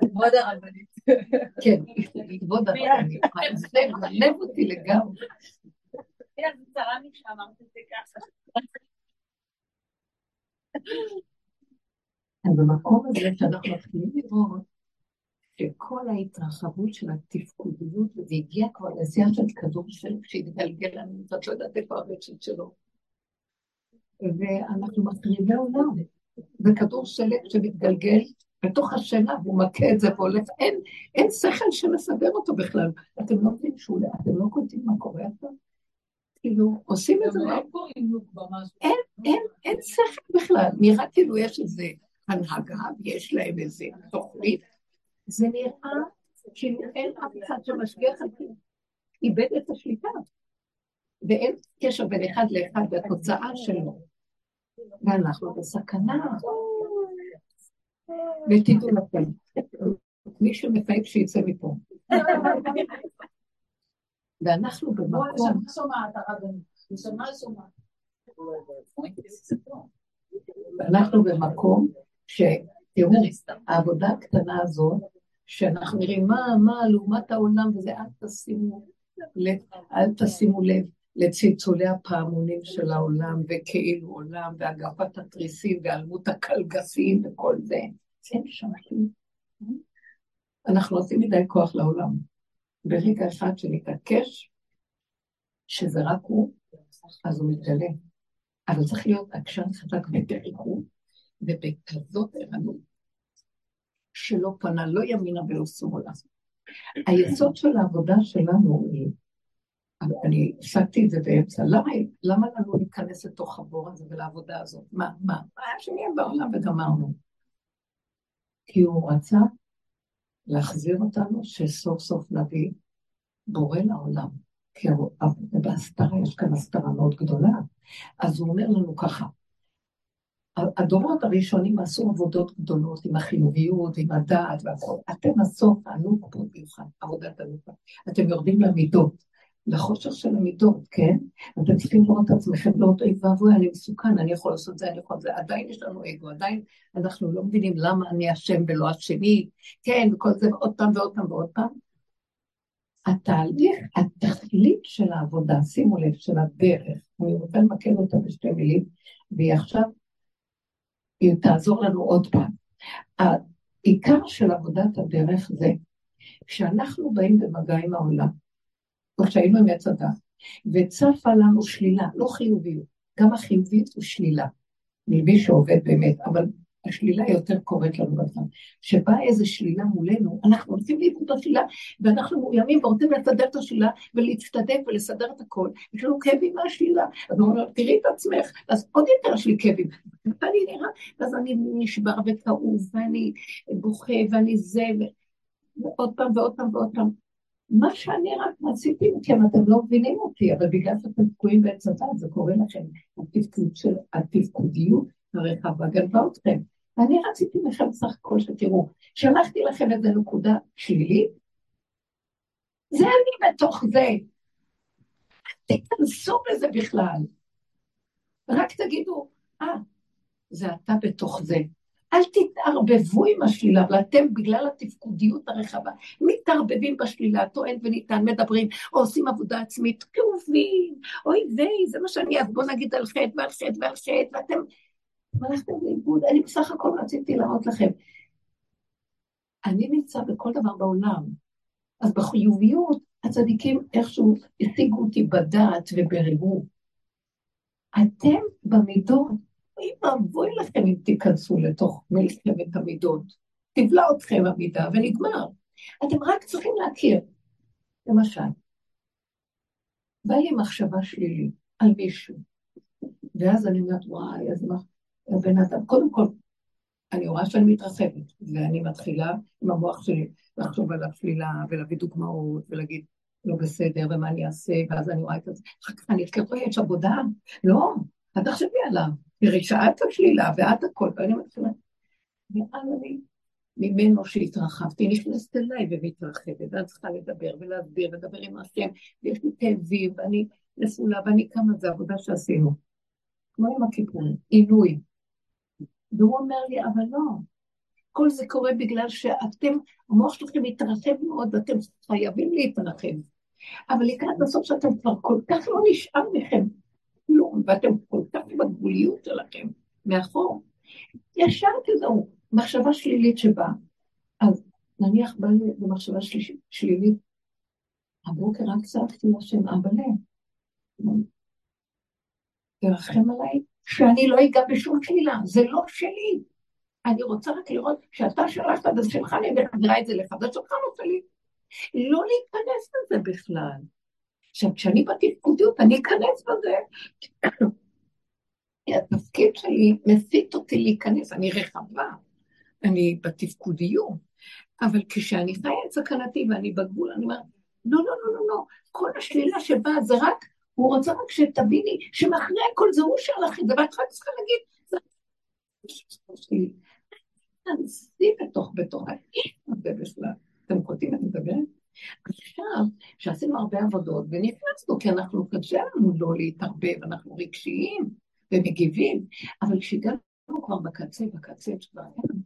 כבוד הרבנית. כן, כבוד הרבנית. זה גונב אותי לגמרי. אז במקום הזה שאנחנו מתחילים לראות שכל ההתרחבות של התפקודיות, וזה הגיע כבר לשיח של כדור שלג שהתגלגל לנו, ואת לא יודעת איפה הרשת שלו. ואנחנו מחריבי עולם. זה כדור שלג שמתגלגל בתוך השינה, והוא מכה את זה והולך, אין, אין שכל שמסדר אותו בכלל. אתם לא יודעים שהוא, אתם לא קולטים מה קורה עכשיו? כאילו, עושים את זה. אין, אין, אין שכל בכלל. נראה כאילו יש איזה הנהגה, ויש להם איזה תוכנית. זה נראה כאילו אין אף אחד שמשגיח על כלום. איבד את השליטה. ואין קשר בין אחד לאחד והתוצאה שלו. ואנחנו בסכנה. ותדעו לכם, מי שמפהק שיצא מפה. ואנחנו במקום... ואנחנו במקום ש... תראו, העבודה הקטנה הזאת, שאנחנו נראים מה, מה, לעומת העולם, וזה אל תשימו לב, אל תשימו לב לצלצולי הפעמונים של העולם, וכאילו עולם, והגפת התריסים, והיעלמות הקלגסים, וכל זה. אין שם כלום. אנחנו עושים מדי כוח לעולם. ברגע אחד שנתעקש, שזה רק הוא, אז הוא מתגלה. אבל צריך להיות עקשן חזק בדריכות, ובכזאת ערנות, שלא פנה לא ימינה ולא שמאלה. היסוד של העבודה שלנו היא, אני הפסקתי את זה באמצע, למה, למה לנו להיכנס לתוך הבור הזה ולעבודה הזאת? מה, מה, מה היה שנהיה בעולם וגמרנו? כי הוא רצה להחזיר אותנו שסוף סוף נביא בורא לעולם. כי בהסתרה, יש כאן הסתרה מאוד גדולה. אז הוא אומר לנו ככה, הדורות הראשונים עשו עבודות גדולות עם החיוביות, עם הדעת והכל. אתם הסוף, הענוק פה מיוחד, עבודת הנופה. אתם יורדים למידות, לחושך של המידות, כן? אתם צריכים לראות את עצמכם, לראות אוי ואבוי, אני מסוכן, אני יכול לעשות זה, אני יכול לעשות זה. עדיין יש לנו אגו, עדיין אנחנו לא מבינים למה אני אשם ולא השני, כן, וכל זה עוד פעם ועוד פעם ועוד פעם. התהליך, התכלית של העבודה, שימו לב, של הדרך, אני רוצה למקד אותה בשתי מילים, והיא עכשיו היא תעזור לנו עוד פעם. העיקר של עבודת הדרך זה כשאנחנו באים במגע עם העולם, או כשהיינו עם עץ הדת, וצפה לנו שלילה, לא חיוביות, גם החיובית הוא שלילה, מלבי שעובד באמת, אבל השלילה יותר קורית לנו בזמן. שבאה איזו שלילה מולנו, אנחנו רוצים לאיבוד השלילה, ואנחנו מאוימים ורוצים לסדר את השלילה ולהצטדק ולסדר את הכל. יש לנו כאבים מהשלילה. אז הוא אומר, תראי את עצמך, אז עוד יותר יש לי כאבים. ואני נראה, ואז אני נשבר וכאוב, ואני בוכה, ואני זה, ועוד פעם ועוד פעם ועוד פעם. מה שאני רק רציתי מכם, אתם לא מבינים אותי, אבל בגלל שאתם תקועים בעץ הדת, זה קורה לכם, התפקודיות הרחבה גנבה אתכם. ואני רציתי לכם סך הכל שתראו, שלחתי לכם איזה נקודה שלילית, זה אני בתוך זה. תיכנסו בזה בכלל. רק תגידו, אה, ah, זה אתה בתוך זה. אל תתערבבו עם השלילה, אבל אתם בגלל התפקודיות הרחבה, מתערבבים בשלילה, טוען וניתן, מדברים, או עושים עבודה עצמית, כאובים, אוי ויי, זה מה שאני, אז בואו נגיד על חטא ועל חטא ועל חטא, ואתם הלכתם לאיבוד, אני בסך הכל רציתי להראות לכם. אני נמצא בכל דבר בעולם, אז בחיוביות הצדיקים איכשהו השיגו אותי בדעת ובריבו. אתם במידות, אוי ואבוי לכם אם תיכנסו לתוך מלחמת המידות. תבלע אתכם המידה ונגמר. אתם רק צריכים להכיר. למשל, בא לי מחשבה שלילית על מישהו, ואז אני אומרת, וואי, אז מה, הבן אדם, קודם כל, אני רואה שאני מתרחבת, ואני מתחילה עם המוח שלי לחשוב על השלילה ולהביא דוגמאות ולהגיד, לא בסדר, ומה אני אעשה, ואז אני רואה את זה. אחר כך אני אזכר, יש עבודה? לא, אל תחשבי עליו. תראי שאת השלילה ואת הכל, ואני מתחילה. ואז אני, ממנו שהתרחבתי, נכנסת אליי ומתרחבת, ואת צריכה לדבר ולהסביר, ולדבר עם השם, ויש לי כאבים, ואני נפולה, ואני קמה, זו עבודה שעשינו. כמו עם הכיפורים, עינוי. והוא אומר לי, אבל לא, כל זה קורה בגלל שאתם, המוח שלכם מתרחב מאוד ואתם חייבים להתרחב. אבל לקראת הסוף שאתם כבר כל כך לא נשאר מכם כלום, ואתם כל כך בגבוליות שלכם מאחור. ישר תדעו, מחשבה שלילית שבאה. אז נניח בא לי במחשבה שלילית, הבוקר רק צעקתי לשם אבא תרחם עליי, שאני לא אגע בשום שלילה, זה לא שלי. אני רוצה רק לראות שאתה שלחת את זה שלך, אני מחזירה את זה לך, זה שלך לא שלי. לא להיכנס לזה בכלל. עכשיו, כשאני בתפקודיות, אני אכנס בזה. התפקיד שלי מסיט אותי להיכנס, אני רחבה, אני בתפקודיות, אבל כשאני חיה את סכנתי ואני בגבול, אני אומרת, לא, לא, לא, לא, לא, כל השלילה שבאה זה רק הוא רוצה רק שתביני שמאחרי הכל זה הוא שלח את זה, ואת רק צריכה להגיד, זה שלי. תנסי בתוך בתוך האיש הזה בכלל. אתם קולטים אני מדברת? עכשיו, שעשינו הרבה עבודות ונכנסנו, כי אנחנו, קשה לנו לא להתערבב, אנחנו רגשיים ומגיבים, אבל כשהגענו כבר בקצה, בקצה, שכבר היה לנו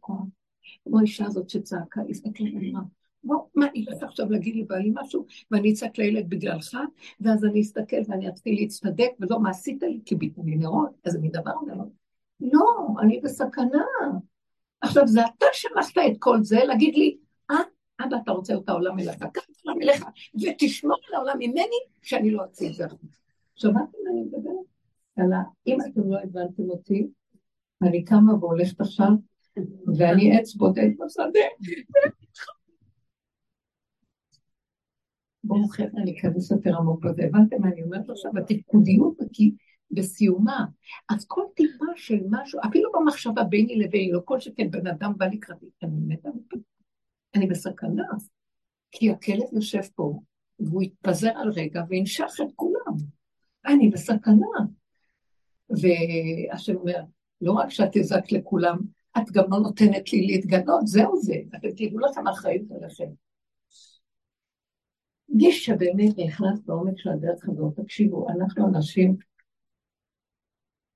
כמו האישה הזאת שצעקה, הסתכלה ואמרה, בוא, מה, היא הולכת עכשיו להגיד לבעלי משהו, ואני אצעק לילד בגללך, ואז אני אסתכל ואני אתחיל להצטדק, ולא, מה עשית לי? כי ביטו לי נרות, איזה מין דבר מאוד. לא, אני בסכנה. עכשיו, זה אתה שלחת את כל זה, להגיד לי, אה, אבא, אתה רוצה את העולם אליך, קח את העולם אליך, ותשמור על העולם ממני, שאני לא אציל את זה. שמעתם מה אני מדברת? אלא, אם אתם לא הבנתם אותי, אני קמה והולכת עכשיו, ואני עץ בודד בשדה, בואו חבר'ה, אני אכנס יותר עמוק בזה. הבנתם מה אני אומרת עכשיו? התפקודיות בסיומה. אז כל טיפה של משהו, אפילו במחשבה ביני לביני, לא כל שכן בן אדם בא לקראתי, אני מתה, אני בסכנה. כי הכלב יושב פה, והוא יתפזר על רגע וינשך את כולם. אני בסכנה. והשם אומר, לא רק שאת הזקת לכולם, את גם לא נותנת לי להתגנות, זהו זה, אתם תדעו לכם אחריות עליכם. מי שבאמת נכנס בעומק של הדרך הזאת, תקשיבו, אנחנו אנשים,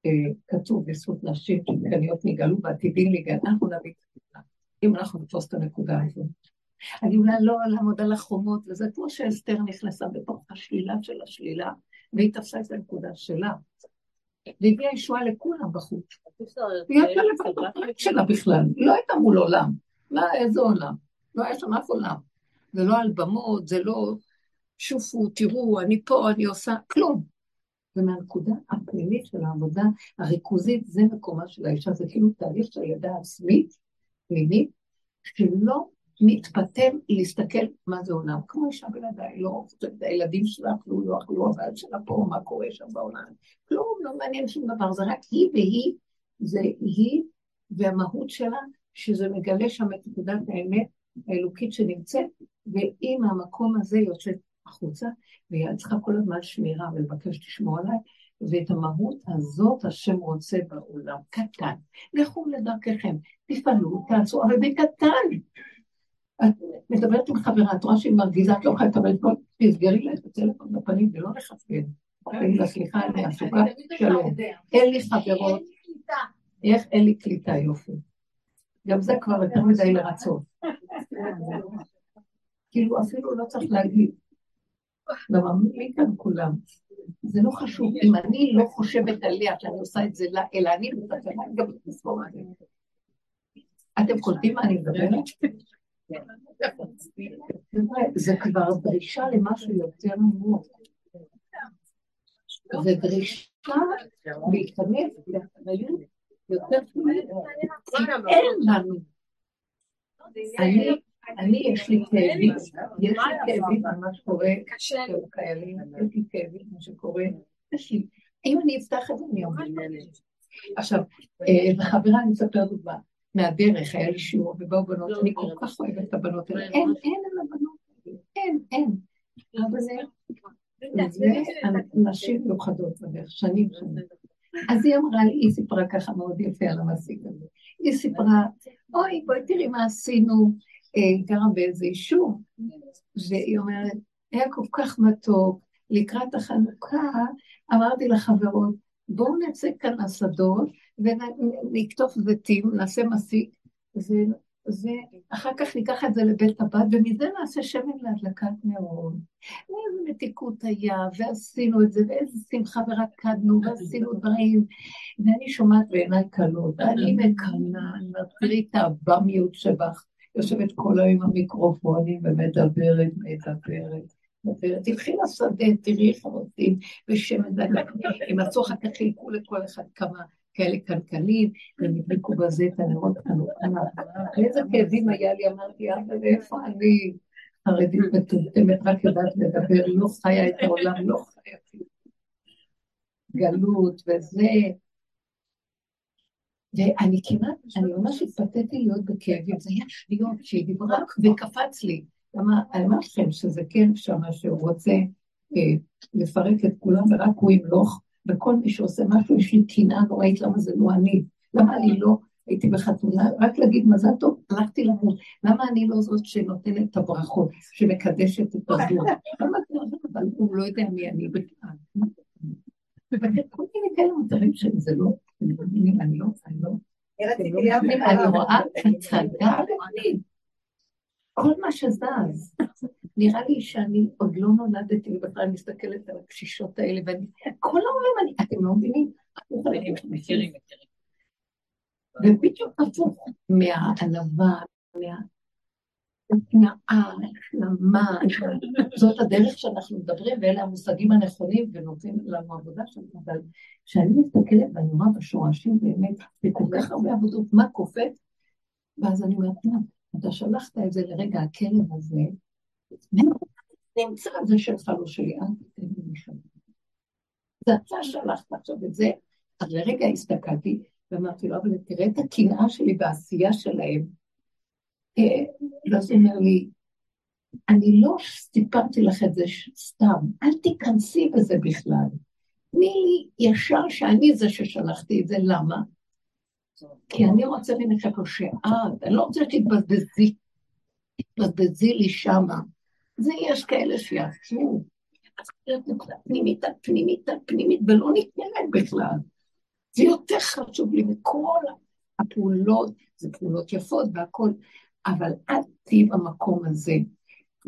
אה, כתוב בזכות נשים שדגניות נגאלו ועתידים להיגאל, אנחנו נביא את זה, אם אנחנו נתפוס את הנקודה הזו. אני אולי לא לעמוד על החומות, וזה כמו שאסתר נכנסה בתוך השלילה של השלילה, והיא תפסה את הנקודה שלה. והביאה ישועה לכולם בחוץ. היא הייתה לבד שלה בכלל, היא לא הייתה מול עולם. מה, איזה עולם? לא היה שם אף עולם. זה לא על במות, זה לא שופו, תראו, אני פה, אני עושה, כלום. ומהנקודה הפנימית של העבודה הריכוזית, זה מקומה של האישה, זה כאילו תהליך של ידע עצמית, פנימית, שלא מתפתל להסתכל מה זה עולם. כמו אישה בלעדיי, לא חושבת, הילדים שלה אכלו, לא אכלו, הבעל שלה פה, מה קורה שם בעולם. כלום, לא מעניין שום דבר, זה רק היא והיא, זה היא והמהות שלה, שזה מגלה שם את נקודת האמת האלוקית שנמצאת, והיא מהמקום הזה יוצאת החוצה, והיא צריכה כל הזמן שמירה ולבקש לשמור עליי, ואת המהות הזאת השם רוצה בעולם, קטן. לכו לדרככם, תפעלו, תעצרו, אבל בקטן. את מדברת עם חברה, את רואה שהיא מרגיזה, את לא יכולה לקבל כל, תסגרי לה את הטלפון בפנים ולא לחפש. תגידי לה, סליחה, אני עסוקה, שלום. אין לי חברות. איך אין לי קליטה, יופי. גם זה כבר יותר מדי לרצות. כאילו אפילו לא צריך להגיד. למה מי כאן כולם? זה לא חשוב. אם אני לא חושבת עליה שאני עושה את זה לה, אלא אני מסתכלת, גם על זה. אתם קולטים מה אני מדברת? זה כבר דרישה למשהו יותר עמוק. זה דרישה להיכנס לאחריות יותר פנימית. אין לנו. אני, יש לי כאבים, יש לי כאבים על מה שקורה חיילים, יש לי כאבים מה שקורה, יש לי, אם אני אפתח את זה אני אומרת. עכשיו, וחברה, אני אספר דוגמה. מהדרך, היה לי שיעור, ובאו בנות, אני כל כך אוהבת את הבנות האלה, אין, אין על הבנות אין, אין. זה נשים מיוחדות בדרך, שנים שנים. אז היא אמרה לי, היא סיפרה ככה מאוד יפה על המעסיק הזה. היא סיפרה, אוי, בואי תראי מה עשינו, אה, גרה באיזה יישוב, והיא אומרת, היה כל כך מתוק, לקראת החנוכה, אמרתי לחברות, בואו נצא כאן לשדות ונקטוף זיתים, נעשה מסיק, ואחר כך ניקח את זה לבית הבת, ומזה נעשה שמן להדלקת נרות. ואיזה מתיקות היה, ועשינו את זה, ואיזה שמחה ורקדנו, ועשינו דברים. ואני שומעת בעיניי קלות, ואני מקנאה, אני תראי את הבמיות שבך, יושבת כל היום עם המיקרופונים ומדברת, מדברת. תלכי לשדה, תראי איך הם עושים, בשמן דקה, הם עשו אחר כך חילקו לכל אחד כמה כאלה קנקנים, והם הדליקו בזה את הנרות חנוכה. איזה כאבים היה לי, אמרתי, אבל איפה אני חרדית מטומטמת, רק יודעת לדבר, לא חיה את העולם, לא חיה גלות וזה. ואני כמעט, אני ממש התפתיתי להיות בכאבים, זה היה שניות שהיא דיברה וקפץ לי. למה, אני אומרת לכם שזה כן שמה שהוא רוצה אה, לפרק את כולם ורק הוא ימלוך, וכל מי שעושה משהו, יש לי קנאה נוראית, למה זה לא אני? למה אני לא הייתי בחתונה, רק להגיד מזל טוב, הלכתי למות. למה אני לא זאת שנותנת את הברכות, שמקדשת את הזמן? אבל הוא לא יודע מי אני בכלל. וכל מיני כאלה מותרים שזה לא, אני לא, אני לא, אני רואה הצגה לאומית. כל מה שזז. נראה לי שאני עוד לא נולדתי, ובכלל מסתכלת על הקשישות האלה, ואני, כל העולם, אני, אתם לא מבינים? מכירים, מכירים. ובדיוק הפוך מהענווה, מהתנאה, ההשלמה, זאת הדרך שאנחנו מדברים, ואלה המושגים הנכונים ונותנים לנו עבודה שלנו, אבל כשאני מסתכלת ואני רואה בשורשים באמת, בכל כך הרבה עבודות, מה קופץ, ואז אני אומרת, אתה שלחת את זה לרגע, הכלב הזה, נמצא זה שלך לא שלי, אל תיתן לי משם. זה אתה שלחת עכשיו את זה, אז לרגע הסתכלתי ואמרתי לו, אבל תראה את הקנאה שלי בעשייה שלהם. ואז הוא אומר לי, אני לא סיפרתי לך את זה סתם, אל תיכנסי בזה בכלל. תני לי ישר שאני זה ששלחתי את זה, למה? כי אני רוצה ממך איפה שאת, אני לא רוצה שתתבזבזי, תתבזבזי לי שמה. זה יש כאלה שיעשו. אז להיות נקודה פנימית על פנימית על פנימית, ולא ניתנת בכלל. זה יותר חשוב לי מכל הפעולות, זה פעולות יפות והכול, אבל אל תהיי במקום הזה.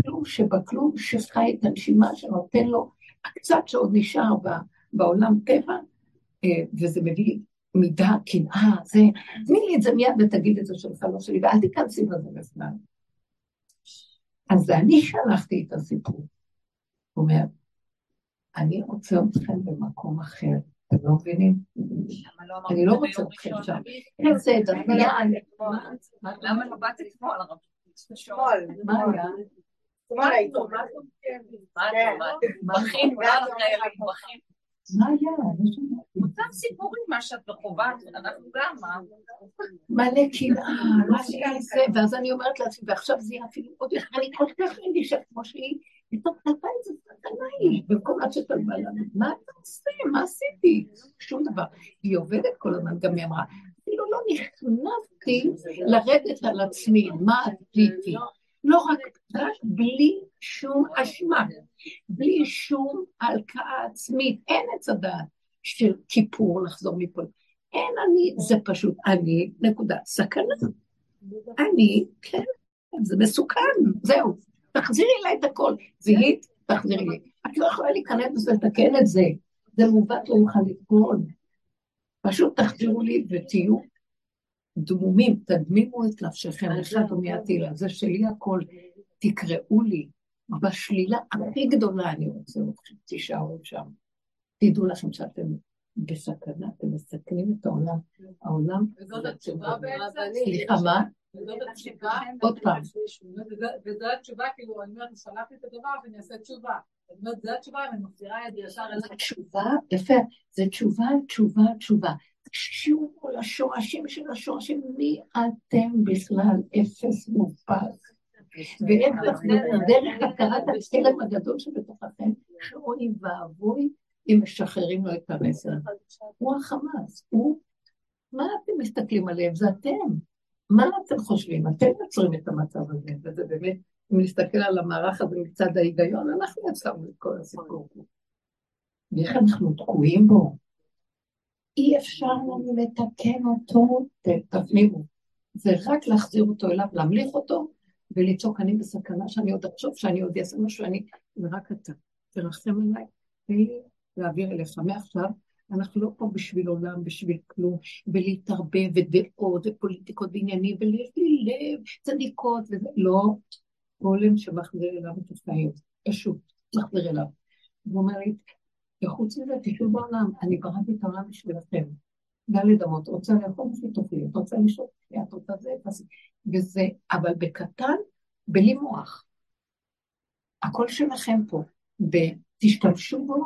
כלום שבכלום שחי את הנשימה שנותן לו הקצת שעוד נשאר בעולם טבע, אה, וזה מביא מידה, קנאה, זה, תני לי את זה מיד ותגיד את זה שלך, לא שלי, ואל תיכנסי בזה בכלל. אז אני שלחתי את הסיפור. הוא אומר, אני רוצה אתכם במקום אחר. אתם לא מבינים? אני לא רוצה אתכם שם. איזה דמיין. למה לא באת אתמול, הרב? מה היה? מה היה? מה היה? אותם סיפורים, מה שאת בחובה, אנחנו גם, מלא קנאה, ואז אני אומרת לעצמי, ועכשיו זה יהיה אפילו עוד יותר, אני כל כך רגישה כמו שהיא, פתאום כלפיי זה סכנה היא, במקום עד שתלווה לנו, מה אתה עושה? מה עשיתי? שום דבר. היא עובדת כל הזמן, גם היא אמרה, אפילו לא נכנסתי לרדת על עצמי, מה עשיתי? לא רק, רק בלי שום אשמה, בלי שום הלקאה עצמית, אין עץ הדעת של כיפור לחזור מפה. אין אני, זה פשוט אני, נקודה, סכנה. אני, כן, זה מסוכן, זהו. תחזירי אליי את הכל. זיהית? תחזירי לי. את לא יכולה להיכנס בזה, לתקן את זה. זה מעוות לא יוכל לתקון. פשוט תחזירו לי ותהיו דמומים, תדמימו את נפשכם, אחד ומייתי לה, זה שלי הכל, תקראו לי, בשלילה הכי גדולה אני רוצה אתכם, תישארו שם. תדעו לכם שאתם בסכנה, אתם מסכנים את העולם. העולם... וזאת התשובה בעצם? סליחה, מה? וזאת התשובה? עוד פעם. וזו התשובה, כאילו, אני אומרת, שלחתי את הדבר ואני אעשה תשובה. זאת אומרת, זו התשובה, אני מחזירה את זה ישר אליי. תשובה, יפה, זה תשובה, תשובה, תשובה. תקשיבו לשורשים של השורשים, מי אתם בכלל? אפס מופס. תחזרו דרך הכרת הכלם הגדול שבתוככם, שאוי ואבוי אם משחררים לו את המסר. הוא החמאס, הוא... מה אתם מסתכלים עליהם? זה אתם. מה אתם חושבים? אתם יוצרים את המצב הזה, וזה באמת, אם נסתכל על המערך הזה מצד ההיגיון, אנחנו יצרנו את כל הסיפור. ואיך אנחנו תקועים בו? אי אפשר לנו לתקן אותו, תפנימו. זה רק להחזיר אותו אליו, להמליך אותו, ולצעוק אני בסכנה שאני עוד אחשוב שאני עוד אעשה משהו, אני, ורק אתה, תרחם עליי, תן לי להעביר אליך. מעכשיו, אנחנו לא פה בשביל עולם, בשביל כלום, ולהתערבב, ודעות, ופוליטיקות ועניינים, ויש לי לב, צדיקות, וזה, לא. גולם שמחזיר אליו את החיים, פשוט, מחזיר אליו. הוא אומר לי, וחוץ מזה, תשאו בעולם, אני בראתי את העולם בשבילכם. דלת אמות, רוצה לאכול תאכלי, את רוצה לשאול, את רוצה זה, וזה, אבל בקטן, בלי מוח. הכל שלכם פה, ותשתמשו בו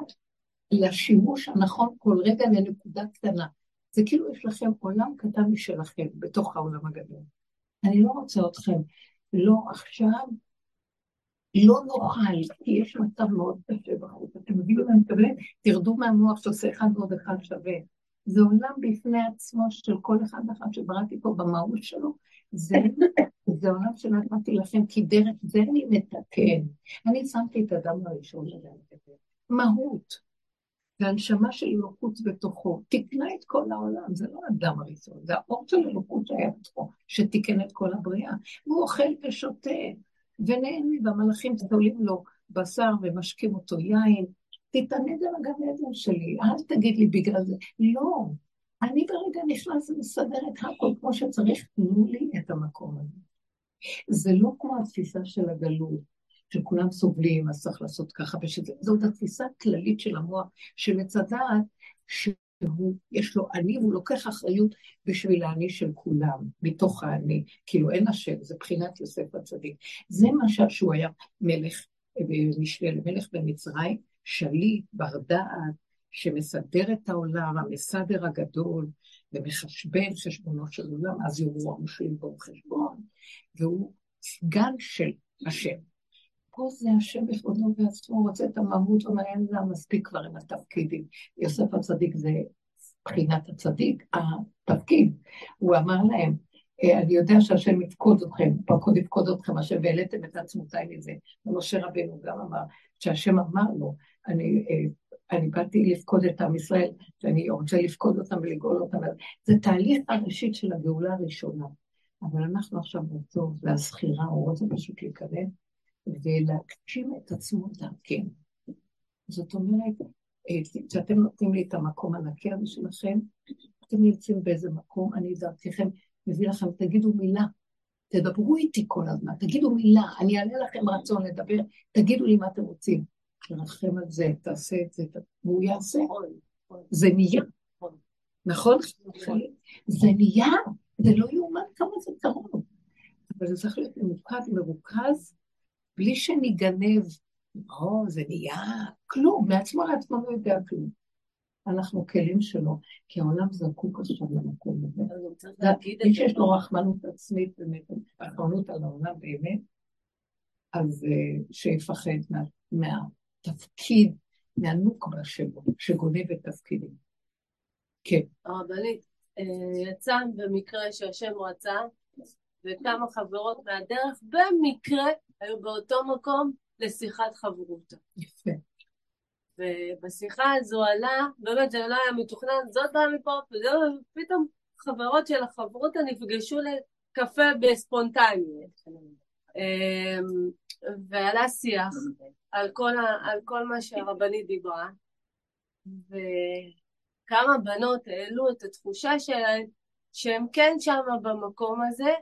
לשימוש הנכון כל רגע לנקודה קטנה. זה כאילו יש לכם עולם קטן משלכם בתוך העולם הגדול. אני לא רוצה אתכם, לא עכשיו, לא נוכל, כי יש מצב מאוד קשה בחוץ. אתם מבינים מה אני מתכוונת? תרדו מהמוח שעושה אחד ועוד אחד שווה. זה עולם בפני עצמו של כל אחד ואחד שבראתי פה במהות שלו. זה, זה עולם שנתתי לכם, כי דרך זה אני מתקן. אני שמתי את הדם הראשון לזה, מהות. והנשמה של אלוקות בתוכו, תיקנה את כל העולם, זה לא הדם הראשון, זה האור של אלוקות שהיה בתוכו, שתיקן את כל הבריאה. הוא אוכל ושותה, ונהנה, והמלאכים תולים לו בשר ומשקים אותו יין, תתענד על הגן עדן שלי, אל תגיד לי בגלל זה. לא, אני ברגע נכנס ומסדר את הכל כמו שצריך, תנו לי את המקום הזה. זה לא כמו התפיסה של הגלות, שכולם סובלים, אז צריך לעשות ככה, ושזה, זאת התפיסה הכללית של המוח, הדעת, שהוא, יש לו אני, והוא לוקח אחריות בשביל האני של כולם, מתוך האני, כאילו אין השם, זה בחינת יוסף הצדיק. זה מה שהוא היה מלך, משנה למלך במצרים, שליט, בר דעת, שמסדר את העולם, המסדר הגדול, ומחשבן חשבונו של עולם, אז יאמרו המושלים בו חשבון, והוא סגן של השם. פה זה השם בכבודו ועצמו, רוצה את המהות ומעניין לה מספיק כבר עם התפקידים. יוסף הצדיק זה בחינת הצדיק, התפקיד. הוא אמר להם, אה, אני יודע שהשם יפקוד אתכם, פקוד יפקוד אתכם, השם והעליתם את עצמותיי לזה. ומשה רבנו גם אמר, שהשם אמר לו, אני, אה, אני באתי לפקוד את עם ישראל, שאני רוצה לפקוד אותם ולגאול אותם. זה תהליך הראשית של הגאולה הראשונה. אבל אנחנו עכשיו בטוב, והזכירה, הוא רוצה פשוט להיכנס ולהגשים את עצמו דרכנו. זאת אומרת, אה, כשאתם נותנים לי את המקום הנקי הזה שלכם, אתם נמצאים באיזה מקום, אני דרככם מביא לכם, תגידו מילה, תדברו איתי כל הזמן, תגידו מילה, אני אעלה לכם רצון לדבר, תגידו לי מה אתם רוצים. תרחם על זה, תעשה את זה, והוא יעשה. זה נהיה. נכון? זה נהיה, זה לא יאומן כמה זה קרוב. אבל זה צריך להיות ממוקד, מרוכז, בלי שניגנב, או, זה נהיה כלום, מעצמו לעצמו לא יודע כלום. אנחנו כלים שלו, כי העולם זקוק עכשיו למקום הזה. מי שיש לו רחמנות עצמית באמת, רחמנות על העולם באמת, אז uh, שיפחד מה, מהתפקיד, מהנוקבה שלו, שגונב את תפקידים. כן. הרבנית, אה, יצא במקרה שהשם רצה, וכמה חברות מהדרך במקרה היו באותו מקום לשיחת חברותא. יפה. ובשיחה הזו עלה, באמת זה לא היה מתוכנן, זאת באה מפה, ופתאום חברות של החברותא נפגשו לקפה בספונטניות. אמ, ועלה שיח על כל, ה, על כל מה שהרבנית דיברה, וכמה בנות העלו את התחושה שלהן שהן כן שמה במקום הזה,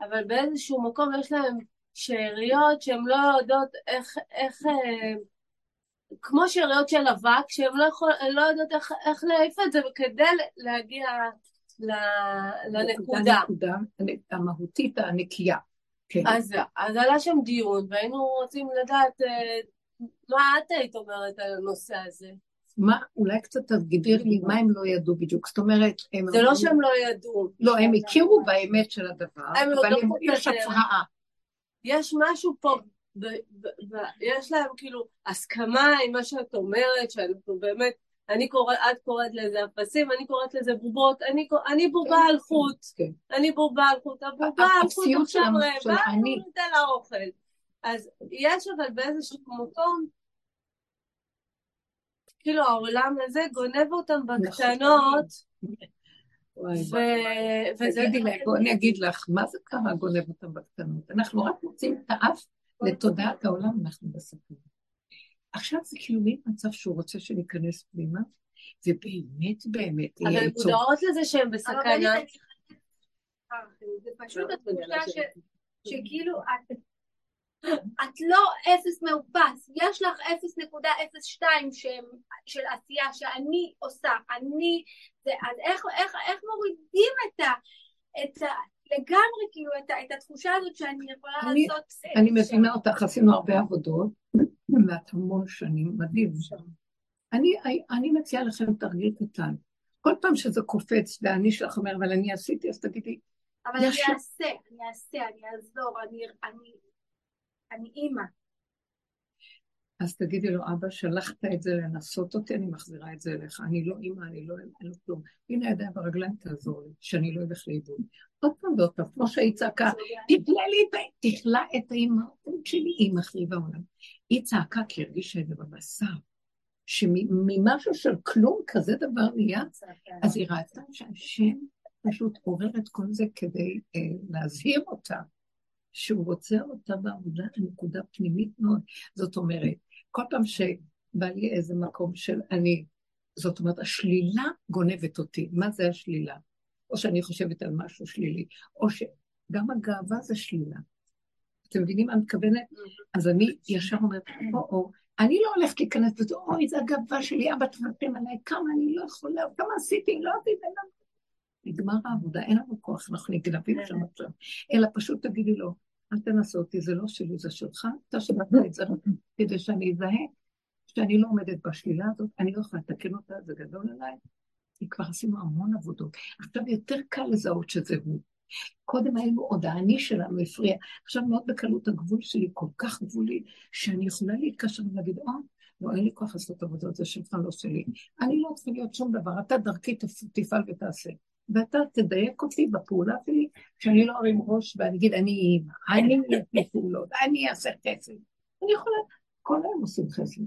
אבל באיזשהו מקום יש להן שאריות שהן לא יודעות איך, איך אה, כמו שאריות של אבק, שהן לא, יכול, לא יודעות איך, איך להעיף את זה, וכדי להגיע לנקודה. הנקודה המהותית הנקייה. כן. אז, אז עלה שם דיון, והיינו רוצים לדעת אה, מה את היית אומרת על הנושא הזה. מה, אולי קצת תגדיר לי מה הם לא ידעו בדיוק, זאת אומרת, הם... זה לא שהם לא ידעו. לא, הם הכירו באמת של הדבר, אבל יש הפרעה. יש משהו פה ויש להם כאילו הסכמה עם מה שאת אומרת, שאנחנו באמת, אני קוראת, את קוראת לזה אפסים, אני קוראת לזה בובות, אני, אני בובה על חוט, כן. אני בובה על חוט, הבובה על חוט עכשיו רעבה, אני נותן לה אוכל. אז יש אבל באיזשהו מקום, כאילו העולם הזה גונב אותם נכון. בקטנות, תגידי לי, אני אגיד לך, מה זה קרה גונב אותם בקטנות? אנחנו רק מוצאים את האף לתודעת העולם אנחנו בסכנה. עכשיו זה כאילו מין מצב שהוא רוצה שניכנס פנימה, ובאמת באמת יהיה אבל מודעות לזה שהם בסכנה. זה פשוט התחושה שכאילו את לא אפס מאופס, יש לך 0.02 של עשייה שאני עושה, אני, זה, אז איך, איך, איך מורידים את ה... את ה לגמרי כאילו את, את התחושה הזאת שאני יכולה אני, לעשות... אני מבינה אותך, עשינו הרבה עבודות, ואת המון שנים, מדהים. אני, אני מציעה לכם תרגיל קטן. כל פעם שזה קופץ ואני שלך אומר, אבל אני עשיתי, אז תגידי... אבל אני אעשה, אני אעשה, אני אעזור, אני, אני, אימא. אז תגידי לו, אבא, שלחת את זה לנסות אותי, אני מחזירה את זה אליך. אני לא אימא, אני לא, אין לו כלום. הנה הידיים ברגליים, תעזור לי, שאני לא אלך לאיבוד. עוד פעם ועוד פעם, כמו שהיא צעקה, תתלה לי, תכלה את האימהות שלי, היא מחריבה העולם. היא צעקה כי הרגישה את זה בבשר, שממשהו של כלום כזה דבר נהיה, אז היא ראתה שהשם פשוט עורר את כל זה כדי אה, להזהיר אותה. שהוא רוצה אותה בעבודה לנקודה פנימית מאוד. זאת אומרת, כל פעם שבא לי איזה מקום של אני, זאת אומרת, השלילה גונבת אותי. מה זה השלילה? או שאני חושבת על משהו שלילי, או שגם הגאווה זה שלילה. אתם מבינים מה אני מתכוונת? אז אני ישר אומרת, או-או, אני לא הולכת להיכנס בזה, אוי, זה הגאווה שלי, אבא תוותרים עליי, כמה אני לא יכולה, כמה עשיתי, לא עשיתי, לא נגמר העבודה, אין לנו כוח, אנחנו נגנבים שם עכשיו. אלא פשוט תגידי לו, אל תנסה אותי, זה לא שלי, זה שלך, אתה שלחת את זה כדי שאני אזהה שאני לא עומדת בשלילה הזאת, אני לא יכולה לתקן אותה, זה גדול עליי. כי כבר עשינו המון עבודות. עכשיו יותר קל לזהות שזה הוא. קודם היינו עוד האני שלנו הפריע. עכשיו מאוד בקלות הגבול שלי כל כך גבולי, שאני יכולה להתקשר ולהגיד, או, לא, אין לי כוח לעשות עבודה, זה שלך, לא שלי. אני לא צריכה להיות שום דבר, אתה דרכי תפעל ותעשה. ואתה תדייק אותי בפעולה שלי, שאני לא ארים ראש ואני אגיד, אני אימא, אני אעשה פעולות, אני אעשה חסד. אני יכולה, כל היום עושים חסד.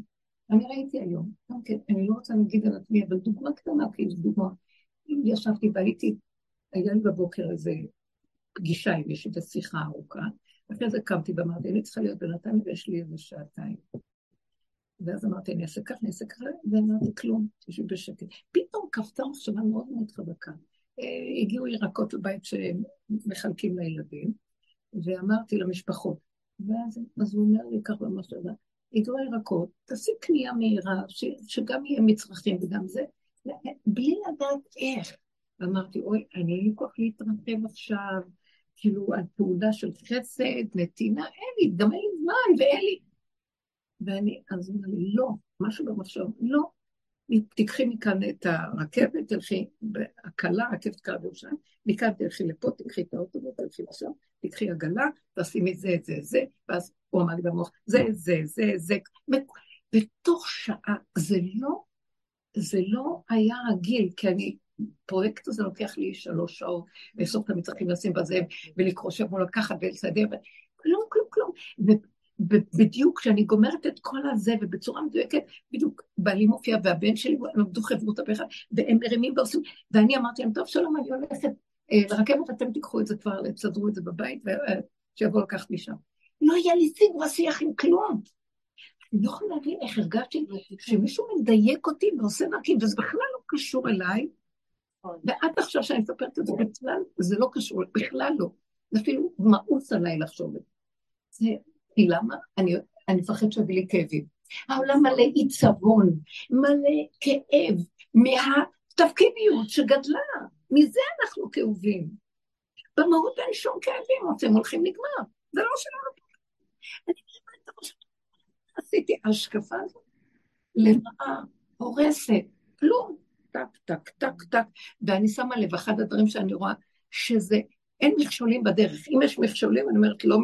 אני ראיתי היום, גם כן, אני לא רוצה להגיד על עצמי, אבל דוגמה קטנה, כאילו דוגמה. אם ישבתי והייתי, היה לי בבוקר איזה פגישה עם מישהי בשיחה ארוכה, אחרי זה קמתי ואמרתי, אני צריכה להיות בינתיים ויש לי איזה שעתיים. ואז אמרתי, אני אעשה ככה, אני אעשה ככה, ואמרתי, כלום, תשבי בשקט. פתאום קפצה מחשבה מאוד מאוד חזקה. הגיעו ירקות לבית שמחלקים לילדים, ואמרתי למשפחות, ואז אז הוא אומר לי ככה במחשבה, הגיעו הירקות, תעשי קנייה מהירה, ש, שגם יהיה מצרכים וגם זה, בלי לדעת איך. ואמרתי, אוי, אני אין לי כוח להתרחב עכשיו, כאילו, על פעולה של חסד, נתינה, אין לי, גם אין לי זמן, ואין לי... ואני, אז הוא אומר לי, לא, משהו במחשב, לא. תיקחי מכאן את הרכבת, תלכי, הקלה, רכבת קלה בירושלים, מכאן תלכי לפה, תקחי את האוטובוס, תלכי לשם, תקחי עגלה, תשימי זה, זה, זה, ואז הוא אמר לי במוח, זה, זה, זה, זה, בתוך שעה, זה לא, זה לא היה רגיל, כי אני הפרויקט הזה לוקח לי שלוש שעות, לאסוף את המצרכים, לשים בזה, ולקרוא שבוע לקחת ולסדר, כלום, כלום, כלום. ובדיוק כשאני גומרת את כל הזה, ובצורה מדויקת, בדיוק בעלי מופיע והבן שלי, הם עבדו חברותא ביחד, והם מרימים ועושים, ואני אמרתי להם, טוב, שלום, אני הולכת אה, לרכבת, אתם תיקחו את זה כבר, תסדרו את זה בבית, ושיבואו לקחת משם. לא היה לי שיג ושיח עם כלום. אני לא יכולה להבין איך הרגשתי שמישהו מדייק אותי ועושה דרכי, וזה בכלל לא קשור אליי. ועד עכשיו שאני מספרת את זה בכלל, זה לא קשור, בכלל לא. זה אפילו מאוס עליי לחשוב את זה. כי למה? אני, אני מפחד שיביא לי כאבים. העולם מלא עיצבון, מלא כאב, מהתפקידיות שגדלה. מזה אנחנו כאובים. במהות אין שום כאבים, הם הולכים נגמר. זה לא שלנו. אני עשיתי השקפה הזאת למראה הורסת, כלום. טק, טק, טק, טק, ואני שמה לב, אחד הדברים שאני רואה, שזה, אין מכשולים בדרך. אם יש מכשולים, אני אומרת, לא,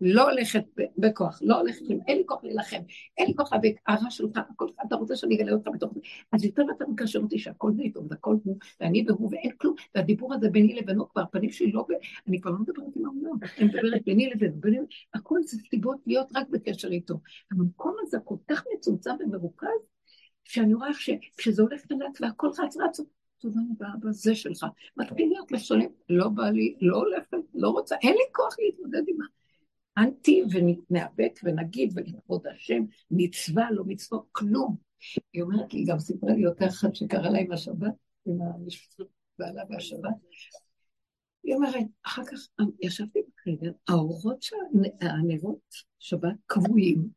לא הולכת בכוח, לא הולכת, אין לי כוח להילחם, אין לי כוח להביא, הרע שלך, הכל, אתה רוצה שאני אגלה אותך בתוך זה. אז יותר אתה מקשר אותי שהכל זה איתו, והכל הוא, ואני והוא, ואין כלום, והדיבור הזה ביני לבינו, כבר הפנים שלי לא, אני כבר לא מדברת עם העולם, אני מדברת ביני לבינו, הכל זה סיבות להיות רק בקשר איתו. המקום הזה כל כך מצומצם ומרוכז, שאני רואה שכשזה הולך לאט והכל רץ רץ, תודה רבה, זה שלך. מתחיל להיות לשונים, לא בא לי, לא הולכת, לא רוצה, אין לי כוח להתמודד עם האנטי, ונאבק ונגיד ולכבוד השם, מצווה, לא מצווה, כלום. היא אומרת לי, גם סיפרה לי אותה אחת שקרה לה עם השבת, עם בעלה והשבת. היא אומרת, אחר כך ישבתי בחדר, האורות של הנרות שבת קבועים,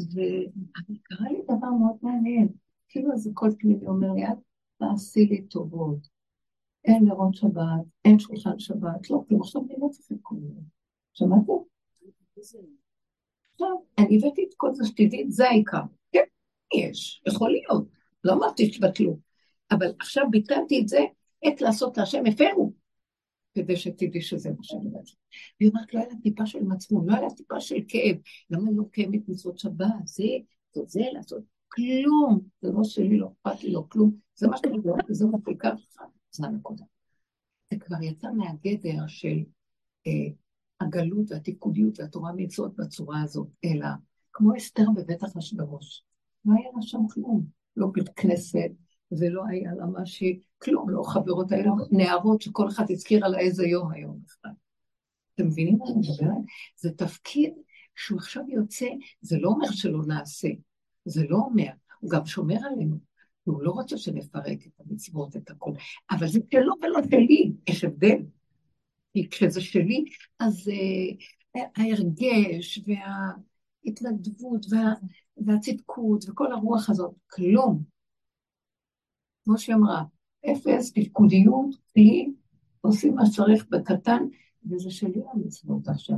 וקרה לי דבר מאוד מעניין, כאילו איזה קול פנימי אומר לי, אל תעשי לי טובות, אין נרות שבת, אין שולחן שבת, לא כלום, עכשיו אני לא צריכה כל מיני. שמעתם? עכשיו, אני הבאתי את כל זה שתדעי, זה העיקר. כן, יש, יכול להיות, לא אמרתי שתבטלו, אבל עכשיו ביטלתי את זה, עת לעשות להשם הפרו. כדי שתדעי שזה מה שאני אומרת. והיא אומרת, לא היה לה טיפה של מצפון, לא היה לה טיפה של כאב. למה לא קיימת מצוות שבת? זה, זה, זה לעשות. כלום. זה לא שלי, לא אכפת לי, לא כלום. זה מה שאני אומרת, וזה מפיקה שלך. זה הנקודה. זה כבר יצא מהגדר של אה, הגלות והתפקודיות והתורה מצוות בצורה הזאת, אלא כמו אסתר בבית אחשוורוש. לא היה לה שם כלום. לא בית כנסת, ולא היה לה מה שהיא, כלום, לא חברות האלה, נערות שכל אחת הזכירה לה איזה יום היום בכלל. אתם מבינים מה אני מדברת? זה תפקיד שהוא עכשיו יוצא, זה לא אומר שלא נעשה, זה לא אומר, הוא גם שומר עלינו, הוא לא רוצה שנפרק את המצוות, את הכול, אבל זה שלו ולא שלי, יש הבדל. כי כשזה שלי, אז uh, ההרגש וההתנדבות וה, והצדקות וכל הרוח הזאת, כלום. כמו שהיא אמרה, אפס, תפקודיות, כלי, עושים מה שצריך בקטן, וזה שלי המצוות עכשיו.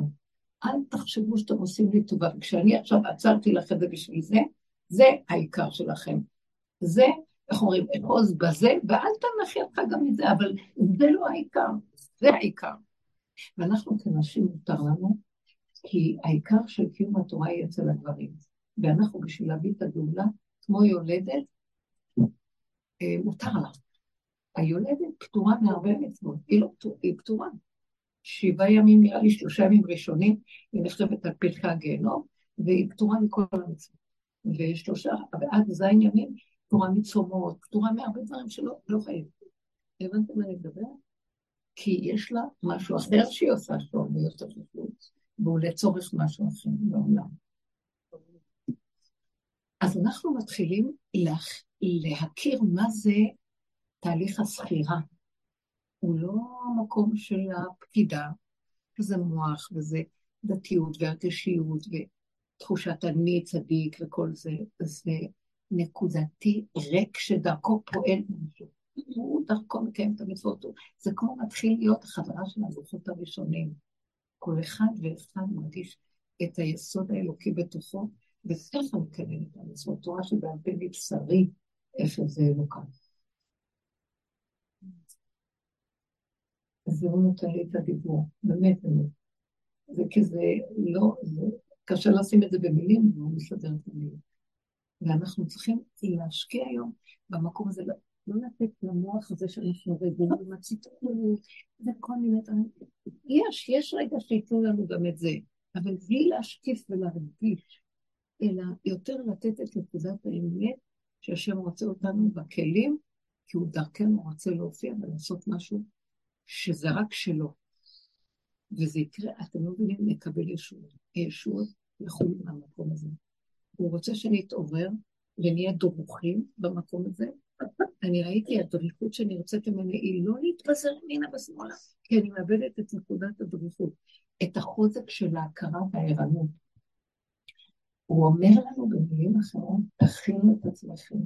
אל תחשבו שאתם עושים לי טובה. וכשאני עכשיו עצרתי לך את זה בשביל זה, זה העיקר שלכם. זה, איך אומרים, אחוז בזה, ואל תנחי אותך גם מזה, אבל זה לא העיקר, זה העיקר. ואנחנו כנשים מותר לנו, כי העיקר של קיום התורה היא אצל הגברים. ואנחנו בשביל להביא את הגאולה, כמו יולדת, אה, מותר לה. היולדת פטורה מהרבה מצוות, היא לא פטורה, היא פטורה. שבעה ימים, נראה לי שלושה ימים ראשונים, היא נחשבת על פרחי הגיהנום, והיא פטורה מכל המצוות. ושלושה, ועד זין ימים, פטורה מצומות, פטורה מהרבה דברים שלא לא חייבים. הבנתם מה אני מדבר? כי יש לה משהו אחר שהיא עושה שהוא הרבה יותר חשוב, והוא לצורך משהו אחר בעולם. אז אנחנו מתחילים לה, להכיר מה זה תהליך הסחירה. הוא לא המקום של הפקידה, שזה מוח וזה דתיות והרגשיות ותחושת אני צדיק וכל זה, זה נקודתי ריק שדרכו פועל משהו. הוא דרכו מקיים את המצוות. זה כמו מתחיל להיות החברה של הלוחות הראשונים. כל אחד ואחד מרגיש את היסוד האלוקי בתוכו, וככה מקיים את המצוות. תורה שבעל פה מבשרי, איפה זה אלוקה. אז זה לא נותן לי את הדיבור, באמת, באמת. זה כי זה לא, זה קשה לשים את זה במילים, והוא מסדר את המילים. ואנחנו צריכים להשקיע היום במקום הזה, לא לתת למוח הזה שאנחנו רגילים עם הציטוט וכל מיני דברים. יש, יש רגע שייתנו לנו גם את זה, אבל בלי להשקיף ולהרגיש, אלא יותר לתת את נקודת האמת שהשם רוצה אותנו בכלים, כי הוא דרכנו רוצה להופיע ולעשות משהו שזה רק שלו. וזה יקרה, אתם לא מבינים, נקבל ישועות. הישועות יחולו מהמקום הזה. הוא רוצה שנתעורר ונהיה דרוכים במקום הזה, אני ראיתי הדריכות יוצאת ממני, היא לא להתפזר ימינה ושמאלה, כי אני מאבדת את נקודת הדריכות, את החוזק של ההכרה והערנות. הוא אומר לנו במילים אחרות, תכינו את עצמכם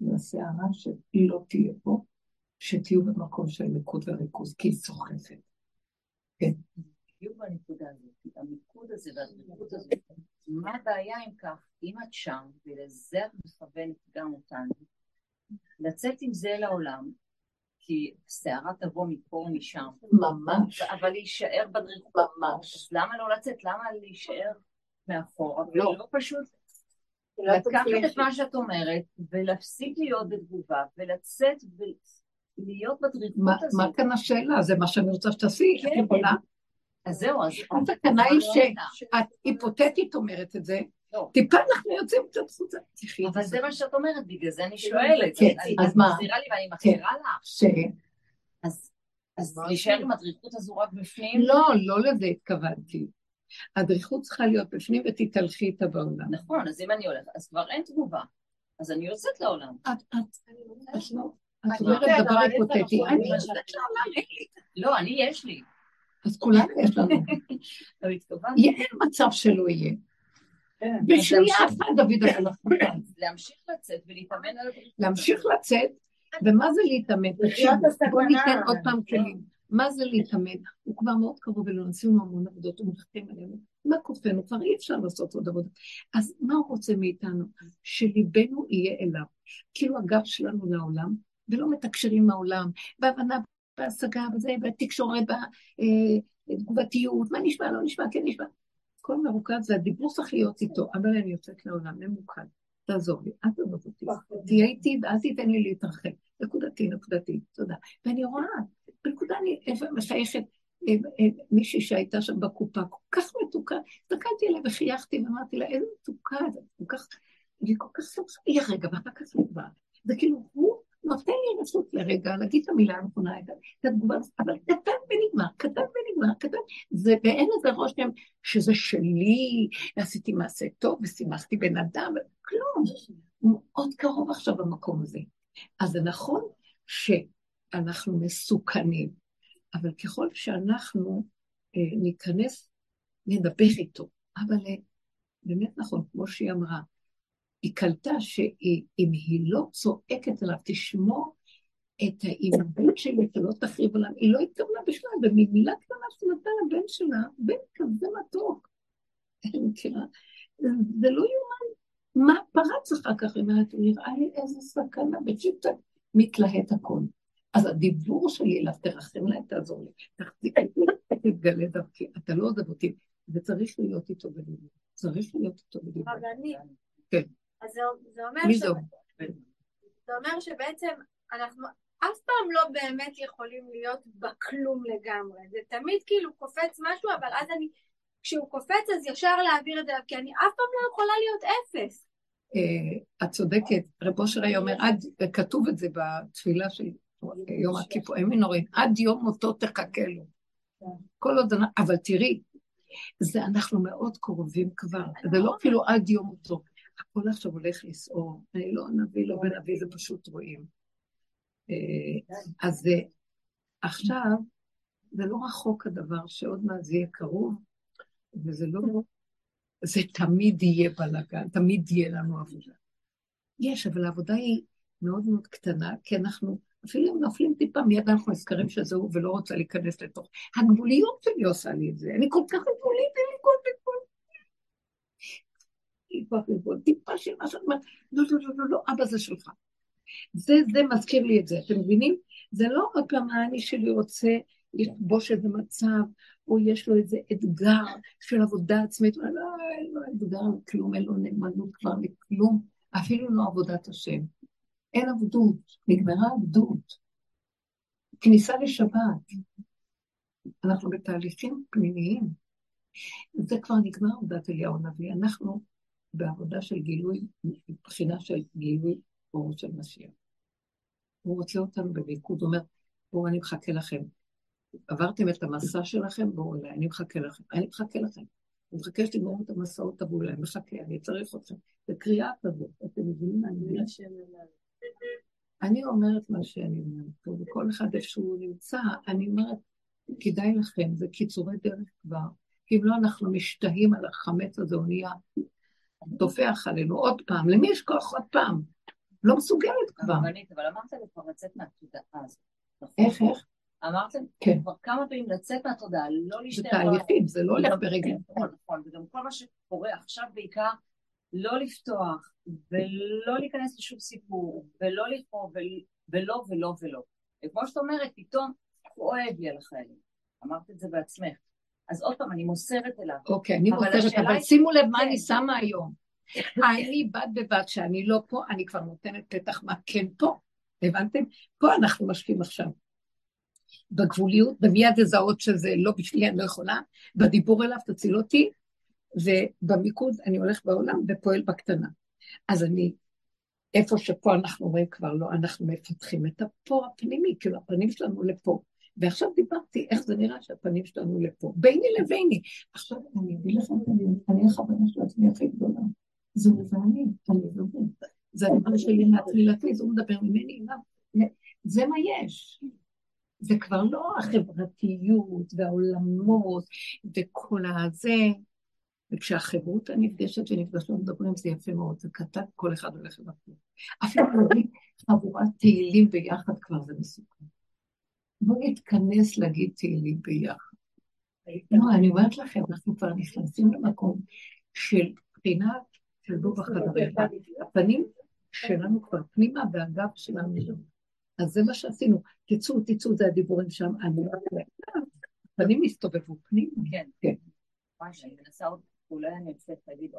לסערה שלא תהיה פה, שתהיו במקום של ליכוד וריכוז, כי היא סוחפת. כן. בדיוק בנקודה הזאת, המיקוד הזה והדריכות הזאת, מה הבעיה אם כך, אם את שם, ולזה את מכוונת גם אותנו, לצאת עם זה לעולם, כי סערה תבוא מפה ומשם. ממש. אבל להישאר בדריכות. ממש. אז למה לא לצאת? למה להישאר מאחורה? לא. ולא פשוט לקחת את מה שאת אומרת, ולהפסיק להיות בתגובה, ולצאת ולהיות בדריכות מה, הזאת. מה כאן השאלה? זה מה שאני רוצה שתעשי, כן. את יכולה. אז זהו, אז... הסכנה היא לא שאת היפותטית אומרת את זה, לא. טיפה אנחנו יוצאים קצת חוצה. את אבל זה. זה מה שאת אומרת, בגלל זה אני שואלת. כן, אני- אז את מה? מחזירה לי ואני מחזירה לך. ש... אז אז להישאר עם הדריכות הזו רק בפנים? לא, לא לזה התכוונתי. הדריכות צריכה להיות בפנים ותתהלכי איתה בעולם. נכון, אז אם אני הולכת, אז כבר אין תגובה. אז אני יוצאת לעולם. את, את, את לא, את אני אומרת דבר היפותטי. לנו אני יוצאת לעולם, אין לי. לא, אני יש לי. אז כולנו יש לנו. אין מצב שלא יהיה. כן. בשנייה אחת דוד המלך נתן. להמשיך לצאת ולהתאמן על. להמשיך לצאת, ומה זה להתאמן? בואו ניתן עוד פעם כלים. מה זה להתאמן? הוא כבר מאוד קרוב אלינו, עשינו המון עבודות, הוא מחכים עלינו. מה כופנו? כבר אי אפשר לעשות עוד עבודה. אז מה הוא רוצה מאיתנו? שליבנו יהיה אליו. כאילו הגב שלנו לעולם, ולא מתקשרים עם העולם, בהבנה, בהשגה, בזה, בתקשורת, בתגובתיות, מה נשמע, לא נשמע, כן נשמע. הכל מרוכז, והדיבור צריך להיות איתו, אבל אני יוצאת לעולם, ממוקד. תעזור לי, אל תעזוב אותי. תהיה איתי ואל תיתן לי להתרחק. נקודתי, נקודתי, תודה. ואני רואה, בנקודה אני מחייכת אה, אה, מישהי שהייתה שם בקופה, כל כך מתוקה, הסתכלתי עליה וחייכתי ואמרתי לה, איזה מתוקה, זה כל כך, והיא כל כך סוף, היא הרגע, ואחר כך היא באה. זה כאילו, הוא נותן לי רשות לרגע להגיד את המילה הנכונה, את התגובה, אבל קטן ונגמר, קטן ונגמר, קטן, זה, ואין איזה רושם שזה שלי, ועשיתי מעשה טוב, ושימחתי בן אדם, כלום. הוא מאוד קרוב עכשיו במקום הזה. אז זה נכון שאנחנו מסוכנים, אבל ככל שאנחנו אה, ניכנס, נדבר איתו. אבל אה, באמת נכון, כמו שהיא אמרה, היא קלטה שאם היא לא צועקת עליו, תשמור את העימות שלי, שלא תחריב עליו, היא לא התכוונה בכלל, במילה קטנה שנתן לבן שלה, בן כזה מתוק. אני מכירה, זה לא יאומן. מה פרץ אחר כך? היא אומרת, נראה לי איזה סכנה, בצ'יפטה מתלהט הכל. אז הדיבור שלי אליו, תרחם להם, תעזור לי, תחזיק תתגלה דרכי, אתה לא עוזב אותי. וצריך להיות איתו בלימוד. צריך להיות איתו בלימוד. רבנית. כן. אז זה, אומר מי ש... זו? זה אומר שבעצם אנחנו אף פעם לא באמת יכולים להיות בכלום לגמרי. זה תמיד כאילו קופץ משהו, אבל אז אני, כשהוא קופץ אז ישר להעביר את זה, כי אני אף פעם לא יכולה להיות אפס. אה, את צודקת, רב אושר היה אומר, עד, כתוב את זה בתפילה של יום הכיפור, ימין נוראים, עד יום מותו תחכה לו. כל עוד, אנחנו- אבל תראי, זה אנחנו מאוד קרובים כבר, זה לא אפילו עד יום מותו. הכל עכשיו הולך לסעור, אני לא נביא, לא בנביא, זה פשוט רואים. אה, אז אה, עכשיו, זה לא רחוק הדבר שעוד מעט זה יהיה קרוב, וזה לא, זה תמיד יהיה בלאגן, תמיד יהיה לנו עבודה. יש, אבל העבודה היא מאוד מאוד קטנה, כי אנחנו אפילו אם נופלים טיפה, מיד אנחנו נזכרים שזהו ולא רוצה להיכנס לתוך. הגבוליות שלי עושה לי את זה, אני כל כך גבולית, אין לי כל גבול. גבול, טיפה של מה שאת אומרת, לא, לא, לא, לא, לא, אבא זה שלך. זה, זה מזכיר לי את זה, אתם מבינים? זה לא עוד פעם האני שלי רוצה לכבוש איזה מצב, או יש לו איזה אתגר של עבודה עצמית, לא, אין לו אתגר לכלום, אין לו נאמנות כבר לכלום, אפילו לא עבודת השם. אין עבדות, נגמרה עבדות. כניסה לשבת. אנחנו בתהליכים פנימיים. זה כבר נגמר עבודת אליהו הנביא. אנחנו בעבודה של גילוי, מבחינה של גילוי אור של משיח. הוא רוצה אותנו במיקוד, הוא אומר, בואו אני מחכה לכם. עברתם את המסע שלכם, בואו אליי, אני מחכה לכם, אני מחכה לכם. אני מחכה שתגמרו את המסעות, תבואו אליי, מחכה, אני צריך אתכם. זה קריאה כזאת, אתם מבינים מה אני אומרת? אני אומרת מה שאני אומרת פה, וכל אחד איפה שהוא נמצא, אני אומרת, כדאי לכם, זה קיצורי דרך כבר. כי אם לא, אנחנו משתהים על החמץ הזה, הוא נהיה טופח עלינו עוד פעם. למי יש כוח עוד פעם? לא מסוגלת כבר. אבל אמרת לי כבר לצאת מהתודעה הזאת. נכון? איך, איך? אמרתם כן. כבר כמה פעמים לצאת מהתודעה, לא זה להשתער. תהליכים, זה לא הולך ברגע. נכון, נכון, וגם כל מה שקורה עכשיו בעיקר, לא לפתוח, ולא להיכנס לשום סיפור, ולא לכאוב, ול- ולא ולא ולא. וכמו שאת אומרת, פתאום כואב לי על החיילים. אמרת את זה בעצמך. אז עוד פעם, אני מוסרת אליו. אוקיי, אני מוסרת, אבל שימו לב מה כן. אני שמה היום. אני בד בבד שאני לא פה, אני כבר נותנת פתח מה כן פה. הבנתם? פה אנחנו משקיעים עכשיו. בגבוליות, במיד לזהות שזה לא בשבילי, אני לא יכולה, בדיבור אליו תציל אותי, ובמיקוד אני הולך בעולם ופועל בקטנה. אז אני, איפה שפה אנחנו רואים כבר לא, אנחנו מפתחים את הפה הפנימי, כאילו הפנים שלנו לפה. ועכשיו דיברתי איך זה נראה שהפנים שלנו לפה, ביני לביני. עכשיו אני אגיד לכם, אני- אני החברה של עצמי הכי גדולה. זה ואני, אני לא זה. זה הדבר שלי מהתחילתי, זה הוא מדבר ממני. זה מה יש. זה כבר לא החברתיות והעולמות וכל הזה. וכשהחברות נפגשת ונפגשות מדברים זה יפה מאוד, זה קטן, כל אחד הולך לבקר. אפילו חבורת תהילים ביחד כבר זה מסוכן. בואו נתכנס להגיד תהילים ביחד. לא, אני אומרת לכם, אנחנו כבר נכנסים למקום של בחינה של דוב החדריך. הפנים שלנו כבר פנימה והגב שלנו שם. אז זה מה שעשינו. תצאו, תצאו, זה הדיבורים שם. אני רק... הפנים הסתובבו פנימה. כן. כן. וואי, שאני מנסה עוד, אולי אני אצטרך להגיד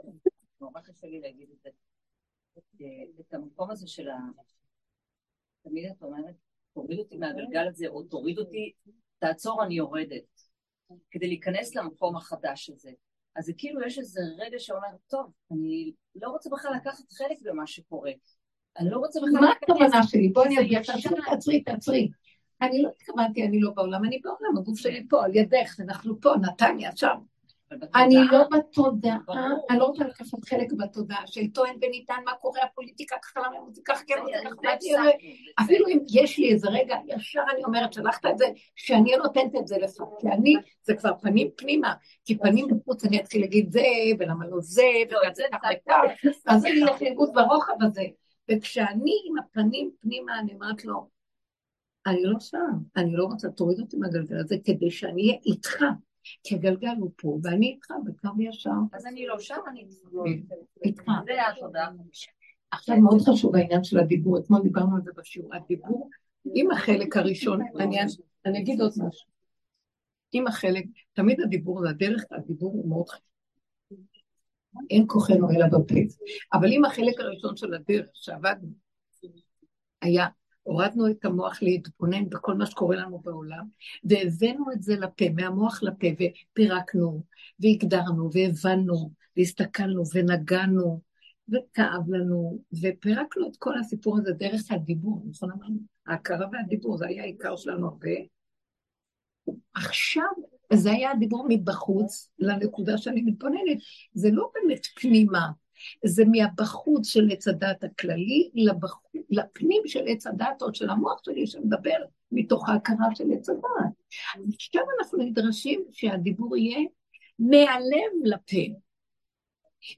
נורא קשה לי להגיד את זה. אה, את המקום הזה של ה... תמיד את אומרת, תוריד אותי מהגלגל הזה, או תוריד אותי, תעצור, אני יורדת. כדי להיכנס למקום החדש הזה. אז זה כאילו יש איזה רגע שאומר, טוב, אני לא רוצה בכלל לקחת חלק במה שקורה. אני לא רוצה בכלל מה. הכוונה שלי? בואי אני אגיד. תעצרי, תעצרי, תעצרי. אני לא התכוונתי, אני לא בעולם, אני בעולם, הגוף שלי פה, על ידך, אנחנו פה, נתניה, שם. אני לא בתודעה. אני לא רוצה לקחת חלק בתודעה של טוען וניתן, מה קורה, הפוליטיקה, ככה למה המוזיקה, ככה כן. אפילו אם יש לי איזה רגע, ישר אני אומרת, שלחת את זה, שאני נותנת את זה לך, כי אני, זה כבר פנים פנימה, כי פנים בחוץ אני אתחיל להגיד זה, ולמה לא זה, לא, וזה ככה וכך, אז אני אלך לאיגוד ברוחב הזה. וכשאני עם הפנים פנימה, אני אומרת לו, אני לא שם, אני לא רוצה, תוריד אותי מהגלגל הזה כדי שאני אהיה איתך, כי הגלגל הוא פה, ואני איתך בקו ישר, אז אני לא שם, אני איתך. זה התודעה. עכשיו מאוד חשוב העניין של הדיבור, אתמול דיברנו על זה בשיעור, הדיבור עם החלק הראשון, אני, אני אגיד עוד משהו. אם החלק, תמיד הדיבור זה הדרך, הדיבור הוא מאוד חשוב. אין כוחנו אלא בפה. אבל אם החלק הראשון של הדרך שעבדנו היה, הורדנו את המוח להתבונן בכל מה שקורה לנו בעולם, והבאנו את זה לפה, מהמוח לפה, ופירקנו, והגדרנו, והבנו, והסתכלנו, ונגענו, וכאב לנו, ופירקנו את כל הסיפור הזה דרך הדיבור, נכון אמרנו? ההכרה והדיבור, זה היה העיקר שלנו הרבה. עכשיו, זה היה הדיבור מבחוץ לנקודה שאני מתבוננת. זה לא באמת פנימה, זה מהבחוץ של עץ הדת הכללי לבח... לפנים של עץ הדת או של המוח שלי שמדבר מתוך ההכרה של עץ הדת. עכשיו אנחנו נדרשים שהדיבור יהיה מהלב לפה.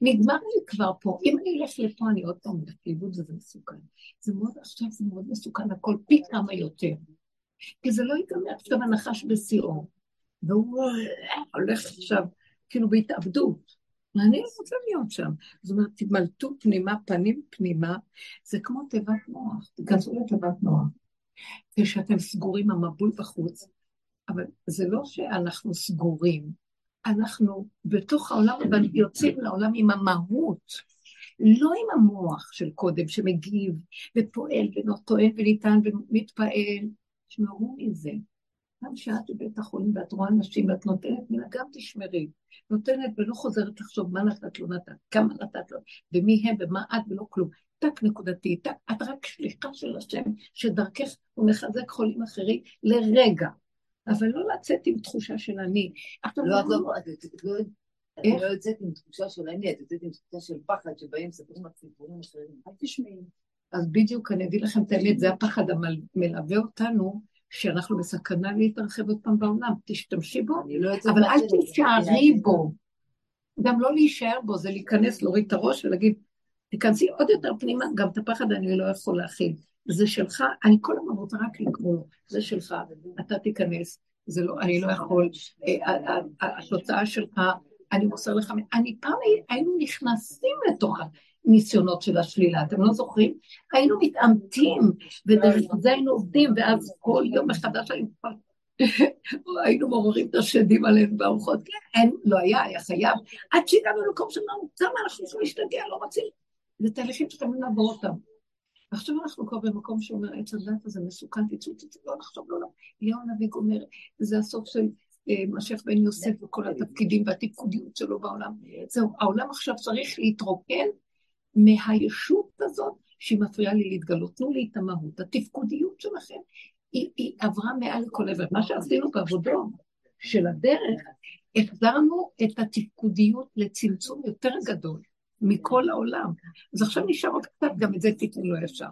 נגמר לי כבר פה, אם אני אלך לפה אני עוד פעם הולכת לאיבוד וזה מסוכן. זה מאוד, עכשיו זה מאוד מסוכן, הכל פי כמה יותר. כי זה לא ייגמר עכשיו הנחש בשיאו. והוא הולך עכשיו כאילו בהתאבדות. ואני לא רוצה להיות שם. זאת אומרת, תמלטו פנימה, פנים פנימה, זה כמו תיבת מוח, תיכנסו לתיבת מוח. כשאתם סגורים, המבול בחוץ, אבל זה לא שאנחנו סגורים, אנחנו בתוך העולם, אבל יוצאים לעולם עם המהות, לא עם המוח של קודם, שמגיב ופועל וטוען וניתן ומתפעל. תשמרו מזה. גם כשאת בבית החולים ואת רואה נשים ואת נותנת מילה, גם תשמרי. נותנת ולא חוזרת לחשוב מה נתת, לא נתת, כמה נתת לו, ומי הם ומה את ולא כלום. טק נקודתי, טק, את רק שליחה של השם, שדרכך הוא מחזק חולים אחרים לרגע. אבל לא לצאת עם תחושה של אני. לא, את לא, לא, את לא יוצאת עם תחושה של אני, את יוצאת עם תחושה של פחד, שבאים מספרים לך סיפורים אחרים. אל תשמעי. אז בדיוק אני אגיד לכם את האמת, זה הפחד המלווה אותנו, שאנחנו בסכנה להתרחב עוד פעם בעולם. תשתמשי בו, לא אבל אל תישארי בו. גם לא להישאר בו, זה להיכנס, להוריד את הראש ולהגיד, תיכנסי עוד יותר פנימה, גם את הפחד אני לא יכול להכיל. זה שלך, אני כל הזמן רוצה רק לקרוא לו, זה שלך, אתה תיכנס, זה לא, אני לא יכול, אה, התוצאה שלך, אני מוסר לך, אני פעם היינו נכנסים לתוך הניסיונות של השלילה, אתם לא זוכרים? היינו מתעמתים, ודרך זה היינו עובדים, ואז כל יום מחדש היינו היינו מעוררים את השדים עלינו בארוחות, כן, אין, לא היה, היה חייב, עד שהגענו למקום שאמרנו, כמה אנחנו צריכים להשתגע, לא רוצים. זה תהליכים שחייבים לעבור אותם. ועכשיו אנחנו כבר במקום שאומר, עץ הדת הזה מסוכן, תצאו, תצאו, לא לחשוב, לא, לא. אליהו הנביא אומר, זה הסוף של אה, משך בן יוסף וכל התפקידים והתפקודיות שלו בעולם. זהו, העולם עכשיו צריך להתרוקן מהישות הזאת שהיא מפריעה לי להתגלות. תנו לי את המהות, התפקודיות שלכם, היא, היא עברה מעל כל עבר. מה שעשינו בעבודו של הדרך, החזרנו את התפקודיות לצמצום יותר גדול. מכל העולם. אז עכשיו נשאר עוד קצת, גם את זה תיתנו לו ישר.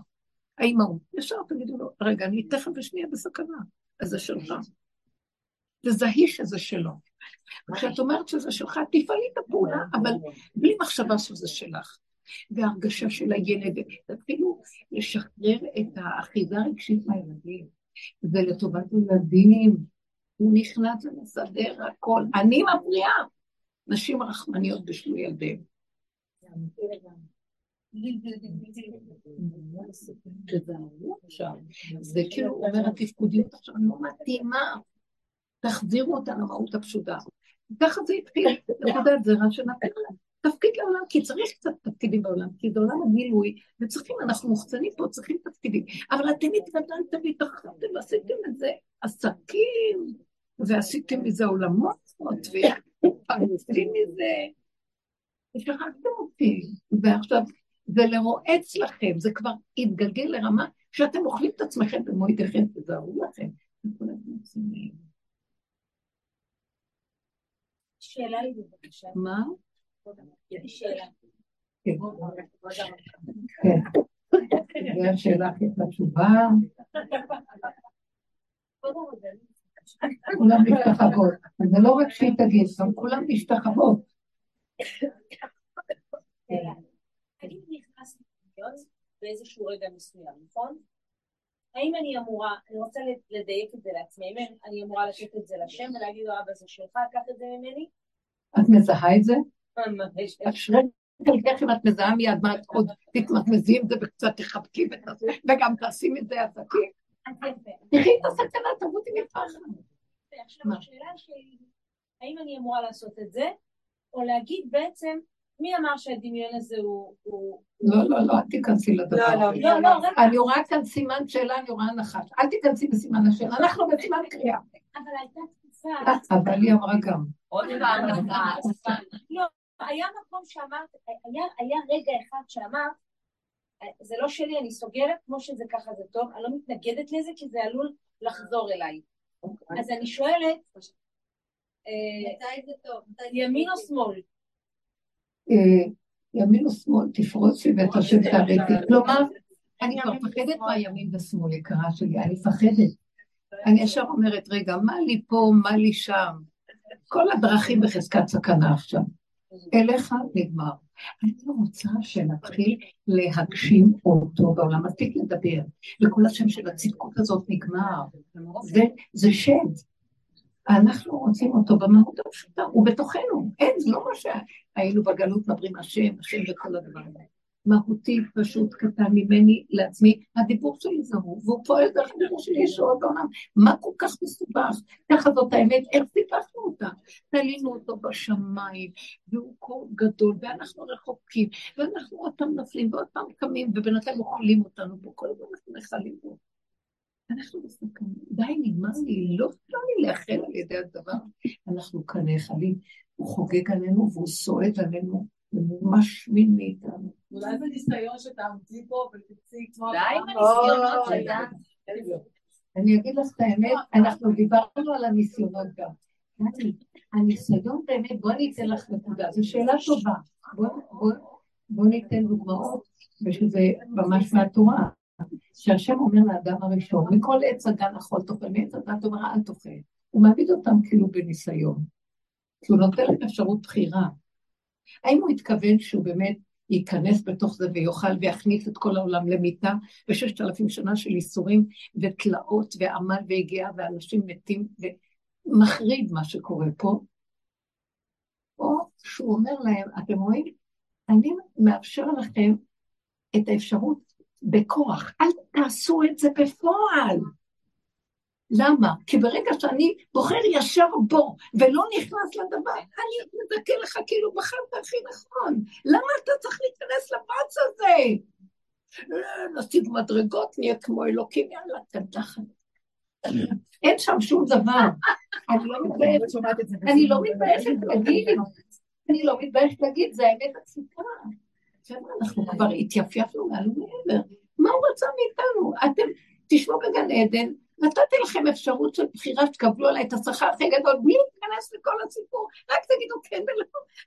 האימהות, ישר תגידו לו, רגע, אני תכף ושנייה בסכנה, אז זה שלך. תזהי שזה שלו. כשאת אומרת שזה שלך, תפעלי את הפעולה, אבל בלי מחשבה שזה שלך. והרגשה של הילד, תתחילו לשחרר את האחיזה הרגשית מהילדים. זה לטובת ילדים. הוא נכנס ומסדר הכל. אני מפריעה. נשים רחמניות בשלו ילדיהם. זה כאילו אומר התפקודיות עכשיו לא מתאימה, תחזירו אותה למהות הפשוטה. ככה זה התחיל, נקודת זרע שנתן תפקיד לעולם, כי צריך קצת תפקידים בעולם, כי זה עולם הגילוי, וצריכים, אנחנו מוחצנים פה, צריכים תפקידים. אבל אתם התגדלתם והתרחבתם ועשיתם את זה עסקים, ועשיתם מזה עולמות, ופרנסים מזה. ושכחתם אותי, ועכשיו זה לרועץ לכם, זה כבר התגלגל לרמה שאתם אוכלים את עצמכם במו ידיכם, תזהרו לכם. שאלה לי בבקשה. מה? שאלה. כן. חשובה. כולם משתחוות. זה לא רק שהיא תגיד, גם כולם משתחוות. אני נכנסתי באיזשהו רגע מסוים, נכון? האם אני אמורה, אני רוצה לדייק את זה לעצמי, האם אני אמורה לתת את זה לשם ולהגיד לו אבא זה שלך, קח את זה ממני? את מזהה את זה? את אם את מזהה מיד מה את עוד תתמזמזי עם זה וקצת תחבקי וגם תעשי מזה עסקים. תראי את הסכנה, תמותי מפחד. עכשיו השאלה שלי, האם אני אמורה לעשות את זה, או להגיד בעצם, מי אמר שהדמיון הזה הוא... לא, לא, לא, אל תיכנסי לדבר לא, הזה. לא, לא, רגע. אני רואה כאן סימן שאלה, אני רואה נחש. אל תיכנסי בסימן השאלה, אנחנו בסימן קריאה. אבל הייתה תקופה, אבל היא אמרה גם. עוד פעם אחת. לא, היה מקום שאמרת, היה, היה רגע אחד שאמרת, זה לא שלי, אני סוגרת, כמו שזה ככה זה טוב, אני לא מתנגדת לזה, כי זה עלול לחזור אליי. אז אני שואלת, אה, מתי זה טוב? ימין או? שמאל? אה, ימין ושמאל, תפרוצי ואת השם תעריתי. כלומר, אני כבר מפחדת מהימין ושמאל, יקרה שלי, אני מפחדת. אני ישר אומרת, רגע, מה לי פה, מה לי שם? כל הדרכים בחזקת סכנה עכשיו. אליך נגמר. אני לא רוצה שנתחיל להגשים אותו בעולם, מספיק לדבר. וכל השם של הצדקות הזאת נגמר. זה, זה שד. אנחנו רוצים אותו במהות הפשוטה, הוא בתוכנו. אין, זה לא מה שהיינו בגלות מדברים השם, השם וכל הדבר הזה. מהותי, פשוט, קטן ממני לעצמי, הדיבור שלי זה הוא, והוא פועל דרך הדיבור שלי ישועות בעולם. מה כל כך מסובך? ככה זאת האמת, איך סיפחנו אותה? תלינו אותו בשמיים, והוא כה גדול, ואנחנו רחוקים, ואנחנו עוד פעם נופלים ועוד פעם קמים, ובינתיים אוכלים אותנו פה, כל הזמן אנחנו נחלים פה. אנחנו בסכנה, די, נגמר לי, לא אפשר לי לאחל על ידי הדבר. אנחנו כאן נאכלים, הוא חוגג עלינו והוא סועד עלינו, משמין מאיתנו. אולי זה ניסיון שתעמדי פה ותצאי כמו... די עם הניסיונות שלה. אני אגיד לך את האמת, אנחנו דיברנו על הניסיונות גם. הניסיון באמת, בואי אני אתן לך נקודה, זו שאלה טובה. בואי בוא, בוא ניתן דוגמאות, ושזה ממש מהתורה. שהשם אומר לאדם הראשון, מכל עץ הגן אכול תאכל, מעץ הדת אומר אל תאכל. הוא מעמיד אותם כאילו בניסיון. כי הוא נותן להם אפשרות בחירה. האם הוא התכוון שהוא באמת ייכנס בתוך זה ויאכל ויכניס את כל העולם למיטה וששת אלפים שנה של ייסורים ותלאות ועמל והגיעה ואנשים מתים ומחריד מה שקורה פה? או שהוא אומר להם, אתם רואים, אני מאפשר לכם את האפשרות בכוח, אל תעשו את זה בפועל. למה? כי ברגע שאני בוחר ישר בו ולא נכנס לדבר, אני מדכא לך כאילו בחרת הכי נכון. למה אתה צריך להיכנס לבץ הזה? נשיג מדרגות, נהיה כמו אלוקים, יאללה, תדחת. אין שם שום דבר. אני לא מתביישת, אני לא מתביישת להגיד, אני לא מתביישת להגיד, זה האמת הפשוטה. חבר'ה, אנחנו כבר התייפייפנו מעל ומעבר. מה הוא רצה מאיתנו? אתם תשבו בגן עדן, נתתי לכם אפשרות של בחירה שתקבלו עליי את השכר הכי גדול, בלי להיכנס לכל הסיפור, רק תגידו כן ולא,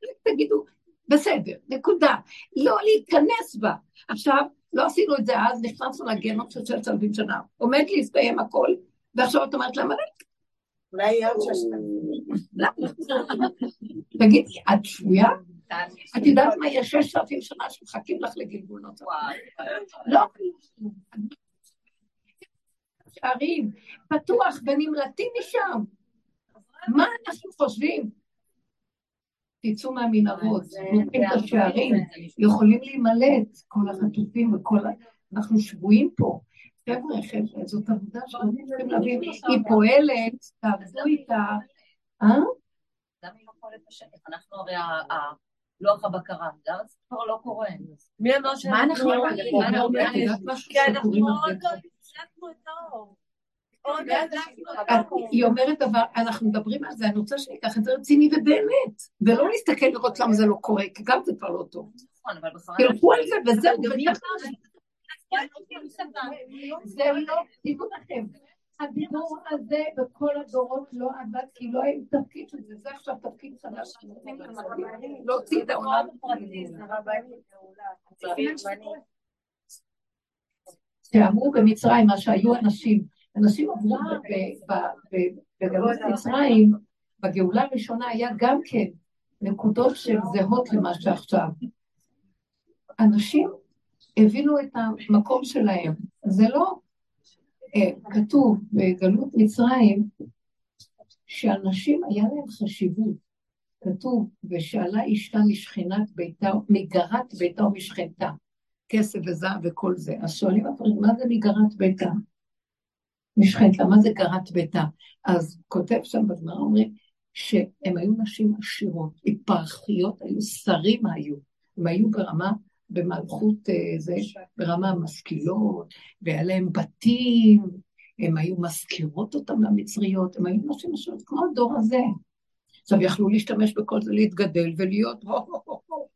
רק תגידו בסדר, נקודה. לא להיכנס בה. עכשיו, לא עשינו את זה אז, נכנסנו לגיהנום של ששת אלפים שנה. עומד להסתיים הכל, ועכשיו את אומרת למה? אולי יהיה עוד שש למה? תגידי, את שבויה? את יודעת מה, יש ששת אלפים שנה שמחכים לך לגלגול נוסף. לא. שערים, פתוח ונמלטים משם. מה אנחנו חושבים? תצאו מהמנהרות, פותחים את השערים, יכולים להימלט, כל החטופים וכל ה... אנחנו שבויים פה. חבר'ה, חבר'ה, זאת עבודה שאנחנו צריכים להבין, היא פועלת, תעבדו איתה. אה? למה היא לא פועלת בשטח? אנחנו הרי ה- לוח הבקרה, גם זה כבר לא קורה. מי אמר מה שאנחנו... יודעת משהו כי אנחנו לא לא כן. היא אומרת דבר, אנחנו מדברים על זה, אני רוצה שניקח את זה רציני ובאמת, ולא להסתכל לראות למה זה לא קורה, כי גם זה כבר לא טוב. נכון. תלכו על זה וזהו, זה לא, לכם, הדיבור הזה בכל הדורות לא עבד, כי לא היה תפקיד של זה, זה עכשיו תפקיד חדש, להוציא את העולם. שאמרו במצרים, מה שהיו אנשים, אנשים עברו בגלות מצרים, בגאולה הראשונה היה גם כן נקודות שהן זהות למה שעכשיו. אנשים הבינו את המקום שלהם. זה לא אה, כתוב בגלות מצרים שאנשים היה להם חשיבות. כתוב, ושאלה אשתה משכינת ביתה, מגרת ביתה ומשכנתה, כסף וזהב וכל זה. אז שואלים הפרק, מה זה מגרת ביתה? משכנת, למה זה גרת ביתה? אז כותב שם בגמרא, אומרים שהם היו נשים עשירות, היפרחיות, היו שרים היו, הם היו ברמה, במלכות אה, זה, ברמה המשכילות, והיה להם בתים, הם היו מזכירות אותם למצריות, הם היו נשים עשירות, כמו הדור הזה. עכשיו יכלו להשתמש בכל זה, להתגדל ולהיות הו הו הו הו.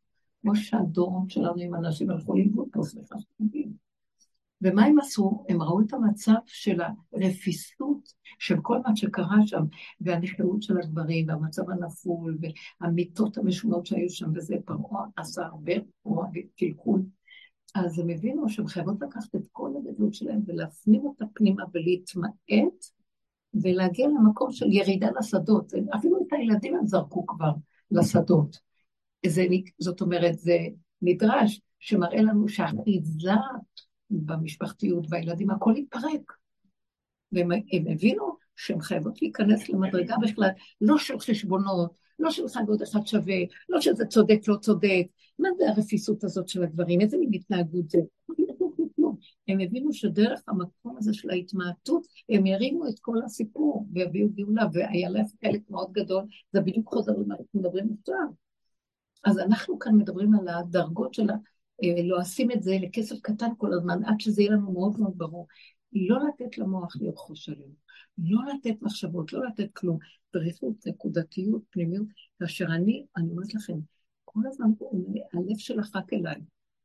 כמו שהדורות שלנו עם אנשים הלכו לאיבוד פה, סליחה שתבין. ומה הם עשו? הם ראו את המצב של הרפיסות של כל מה שקרה שם, והנכלאות של הגברים, והמצב הנפול, והמיטות המשונות שהיו שם, וזה פרעה עשה הרבה פרעה וקלקול. אז הם הבינו שהן חייבות לקחת את כל הגדלות שלהם ולהפנים אותה פנימה ולהתמעט ולהגיע למקום של ירידה לשדות. אפילו את הילדים הם זרקו כבר לשדות. זה, זאת אומרת, זה נדרש שמראה לנו שהאחיזה במשפחתיות, והילדים, הכל התפרק. והם הבינו שהן חייבות להיכנס למדרגה בכלל, לא של חשבונות, לא של אחד ועוד אחד שווה, לא שזה צודק, לא צודק. מה זה הרפיסות הזאת של הדברים? איזה מין התנהגות זה? הם הבינו שדרך המקום הזה של ההתמעטות, הם ירימו את כל הסיפור ויביאו גאולה, והיה להם חלק מאוד גדול, זה בדיוק חוזר למה אנחנו מדברים עכשיו. אז אנחנו כאן מדברים על הדרגות של. אה, לא אשים את זה לכסף קטן כל הזמן, עד שזה יהיה לנו מאוד מאוד ברור. לא לתת למוח לרכוש עלינו, לא לתת מחשבות, לא לתת כלום. דריכות, נקודתיות, פנימיות, כאשר אני, אני אומרת לכם, כל הזמן הלב שלך רק אליי.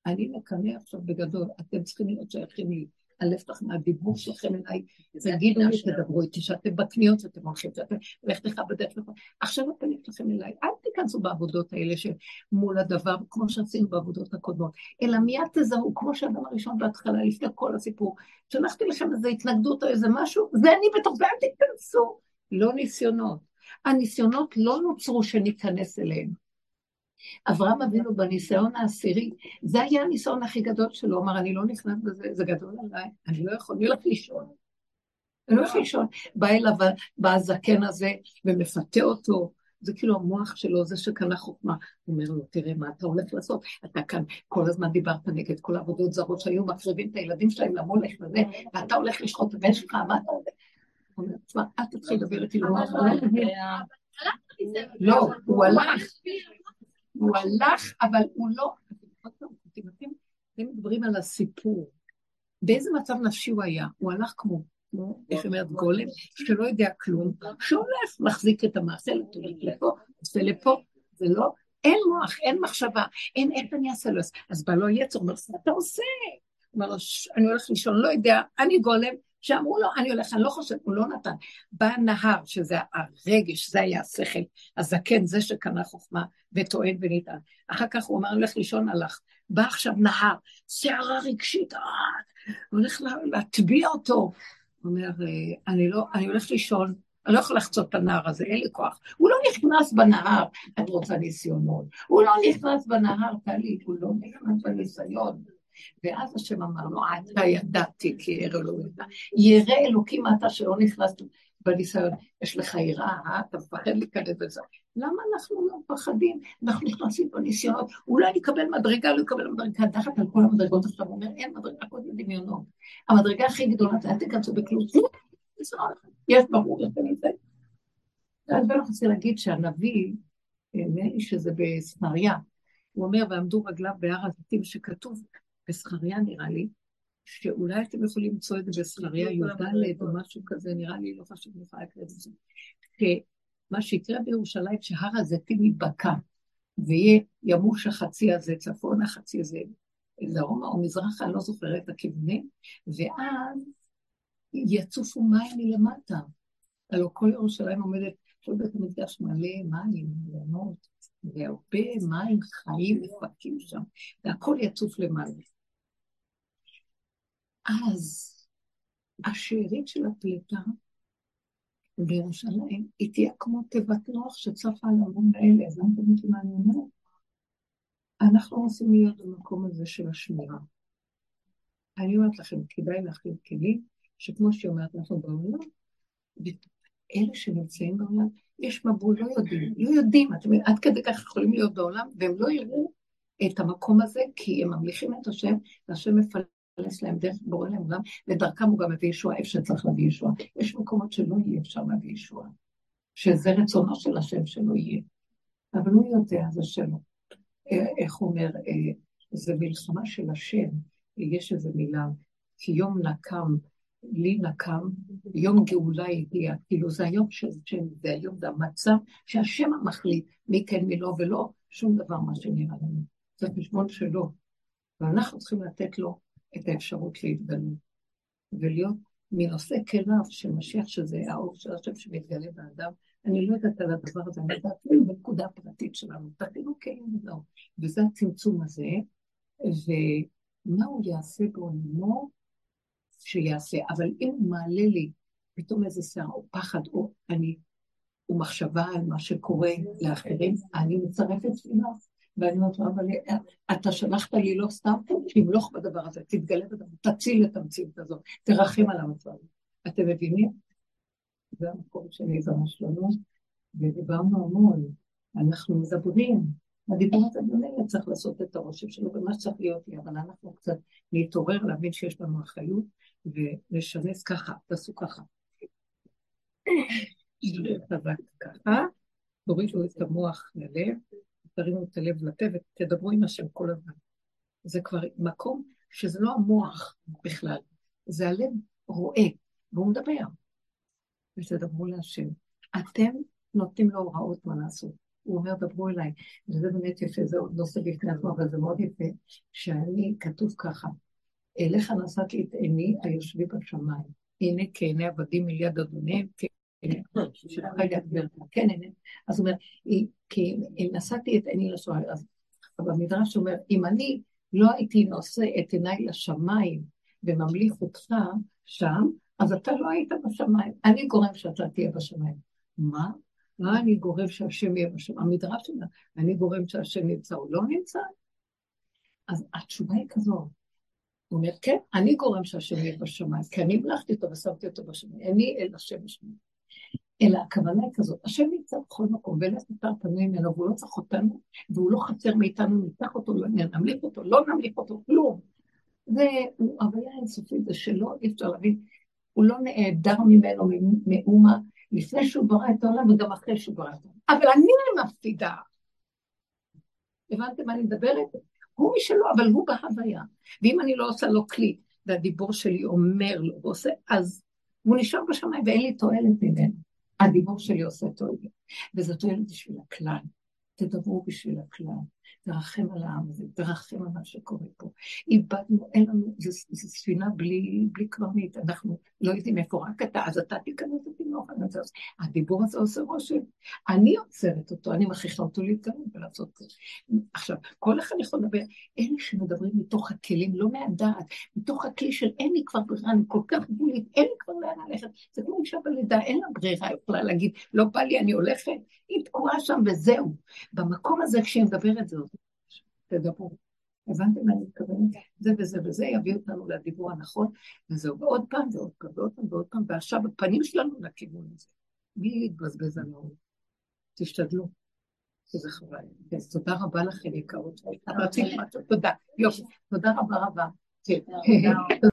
אני מקנא עכשיו בגדול, אתם צריכים להיות שייכים לי. הלב שלכם, הדיבור שלכם אליי, תגידו לי, תדברו איתי, שאתם בקניות, שאתם הולכים, שאתם הולכת לך בדרך כלל. עכשיו הפנים שלכם אליי, אל תיכנסו בעבודות האלה שמול הדבר, כמו שעשינו בעבודות הקודמות, אלא מיד תזהו, כמו שהאדם הראשון בהתחלה, לפני כל הסיפור, שלחתי לכם איזו התנגדות או איזה משהו, זה אני בתוך זה, אל תיכנסו. לא ניסיונות. הניסיונות לא נוצרו שניכנס אליהם. אברהם אבינו בניסיון העשירי, זה היה הניסיון הכי גדול שלו, אמר, אני לא נכנס בזה, זה גדול עליי, אני לא יכול, אני הולך לישון. אני לא הולך לישון. בא אליו, בא הזקן הזה ומפתה אותו, זה כאילו המוח שלו, זה שקנה חוכמה. הוא אומר לו, תראה מה אתה הולך לעשות, אתה כאן כל הזמן דיברת נגד כל העבודות זרות שהיו מקריבים את הילדים שלהם למולך וזה, ואתה הולך לשחוט את הבן שלך, מה אתה אומר? הוא אומר, תשמע, אל תתחיל לדבר איתי. לא, הוא הלך. הוא הלך, אבל הוא לא... אתם מדברים על הסיפור. באיזה מצב נפשי הוא היה? הוא הלך כמו, איך אומרת, גולם, שלא יודע כלום, שהולך, מחזיק את המעשה, הולך לפה, עושה לפה, זה לא, אין מוח, אין מחשבה, אין איך אני אעשה לו. אז בא לו יצר, אומר, מה אתה עושה? הוא אומר אני הולך לישון, לא יודע, אני גולם, שאמרו לו, אני הולך, אני לא חושב, הוא לא נתן. בא נהר, שזה הרגש, זה היה השכל, הזקן, זה שקנה חוכמה וטוען וניתן. אחר כך הוא אמר, אני הולך לישון, הלך. בא עכשיו נהר, שערה רגשית, אה, הולך להטביע אותו. הוא אומר, אה, אני לא, אני הולך לישון, אני לא יכול לחצות את הנהר הזה, אין לי כוח. הוא לא נכנס בנהר, את רוצה ניסיונות. הוא לא נכנס בנהר, טלי, הוא לא נכנס בניסיון. ואז השם אמר לו, אתה ידעתי כי ירא אלוהים. ירא אלוקים אתה שלא נכנסת בניסיון. יש לך יראה, אה? אתה מפחד להיכנס בזה. למה אנחנו לא מפחדים? אנחנו נכנסים בניסיונות, אולי נקבל מדרגה, לא נקבל מדרגה, תחת על כל המדרגות עכשיו, אומר, אין מדרגה, זה דמיונות. המדרגה הכי גדולה, אל תיכנסו בכלום, יש ברור יותר מזה. אז אני רוצה להגיד שהנביא, נראה לי שזה בסמריה, הוא אומר, ועמדו רגליו בהר הזיתים, שכתוב בזכריה נראה לי, שאולי אתם יכולים למצוא את זה בזכריה י"ד או משהו כזה, נראה לי, לא חשוב, אני יכולה לקרוא את זה. שמה שיקרה בירושלים, שהר הזיתים ייבקע, וימוש החצי הזה, צפון החצי הזה, דרומה או מזרחה, לא זוכרת את הכיוונים, ואז יצופו מים מלמטה. הלוא כל ירושלים עומדת, כל בית המקדש מלא מים, מלונות, והרבה מים חיים מפקים שם, והכל יצוף למעלה. אז השארית של הפליטה בירושלים, היא תהיה כמו תיבת נוח שצפה על המון האלה, אז למה אתם מה אני אומרת? אנחנו רוצים להיות במקום הזה של השמירה. אני אומרת לכם, כדאי להכין כלים, שכמו שהיא אומרת, אנחנו בעולם, ואלה שנמצאים בעולם, יש מבול, לא יודעים, לא יודעים, אתם עד כדי כך יכולים להיות בעולם, והם לא יראו את המקום הזה, כי הם ממליכים את השם, והשם מפלג יש להם דרך בורא להם עולם, ודרכם הוא גם מביא ישועה איפה שצריך להביא ישועה. יש מקומות שלא יהיה אפשר להביא ישועה, שזה רצונו של השם שלא יהיה. אבל הוא יודע, זה שלו. אה, איך אומר, אה, זה מלחמה של השם, יש איזו מילה, כי יום נקם, לי נקם, יום גאולה הגיע, כאילו זה היום של השם, זה היום, זה המצב שהשם מחליט מי כן מי לא ולא שום דבר מה שנראה לנו. זה חשבון שלו, ואנחנו צריכים לתת לו את האפשרות להתגלות, ולהיות מנושא כליו של משיח, שזה האור של השם שמתגלה באדם. אני לא יודעת על הדבר הזה, אני יודעת אפילו בנקודה הפרטית שלנו, כלים וזהו. וזה הצמצום הזה, ומה הוא יעשה בעולמו שיעשה. אבל אם הוא מעלה לי פתאום איזה שיער או פחד, או אני, או מחשבה על מה שקורה לאחרים, אני מצרפת תפילה. ואני אומרת לו, אבל אתה שלחת לי לא סתם, שימלוך בדבר הזה, תתגלה בדבר, תציל את המציאות הזאת, תרחם על המצב. אתם מבינים? זה המקום שלי, זה שלנו, ודיברנו המון, אנחנו מדברים, הדיבור הזה באמת צריך לעשות את הרושם שלו, ומה שצריך להיות לי, אבל אנחנו קצת להתעורר, להבין שיש לנו אחריות, ולשנס ככה, תעשו ככה, תורידו את המוח ללב, תרימו את הלב לפה ותדברו עם השם כל הזמן. זה כבר מקום שזה לא המוח בכלל, זה הלב רואה, והוא מדבר. ותדברו להשם. אתם נותנים לו הוראות מה לעשות. הוא אומר, דברו אליי. וזה באמת יפה, זה עוד נושא בפני עצמו, אבל זה מאוד יפה, שאני, כתוב ככה, אליך נשאתי את עיני היושבי בשמיים. הנה כעיני עבדים אל יד אדוניהם, אז הוא אומר, כי נשאתי את עיני לשמיים, אז במדרש אומר, אם אני לא הייתי נושא את עיניי לשמיים וממליך אותך שם, אז אתה לא היית בשמיים. אני גורם שאתה תהיה בשמיים. מה? מה אני גורם שהשם יהיה בשמיים? המדרש אומר, אני גורם שהשם נמצא או לא נמצא? אז התשובה היא כזאת. הוא אומר, כן, אני גורם שהשם יהיה בשמיים, כי אני המלכתי אותו ושמתי אותו בשמיים. אני אל השם בשמיים. אלא הכוונה היא כזאת, השם נמצא בכל מקום, ולך יותר פנוי ממנו, והוא לא צריך אותנו, והוא לא חסר מאיתנו, ניקח אותו, לא נמליך אותו, לא נמליך אותו, כלום. זה הוויה אינסופית, זה שלא, אי אפשר להבין, הוא לא נעדר ממנו מאומה לפני שהוא ברא את העולם וגם אחרי שהוא ברא את העולם. אבל אני מפסידה. הבנתם מה אני מדברת? הוא משלו, אבל הוא בהוויה. ואם אני לא עושה לו כלי, והדיבור שלי אומר לו ועושה, אז הוא נשאר בשמיים ואין לי תועלת ממנו. הדיבור שלי עושה תועלת, וזו תועלת בשביל הכלל. תדברו בשביל הכלל. תרחם על העם הזה, תרחם על מה שקורה פה. איבדנו, אין לנו, זו ספינה בלי, בלי קברניט, אנחנו לא יודעים איפה, רק אתה, אז אתה תיכנס לתינוק. הדיבור הזה עושה רושם. אני עוצרת אותו, אני מכריחה אותו להתקרב ולעשות את זה. עכשיו, כל אחד יכול לדבר, אלה שמדברים מתוך הכלים, לא מהדעת, מתוך הכלי של אין לי כבר ברירה, אני כל כך גבולית, אין לי כבר לאן ללכת. זה כמו אישה בלידה, אין לה ברירה, יכולה להגיד, לא בא לי, אני הולכת, היא תקועה שם וזהו. במקום הזה, כשהיא מדברת, זה תדברו. הבנתם מה אני מתכוונת? זה וזה וזה יביא אותנו לדיבור הנכון, וזהו, ועוד פעם ועוד פעם ועוד פעם ועוד פעם, ועכשיו הפנים שלנו לכיוון הזה. מי יתבזבז לנו? תשתדלו. איזה חבל. כן, תודה רבה לכם, יקרות. תודה. יופי. תודה רבה רבה. כן.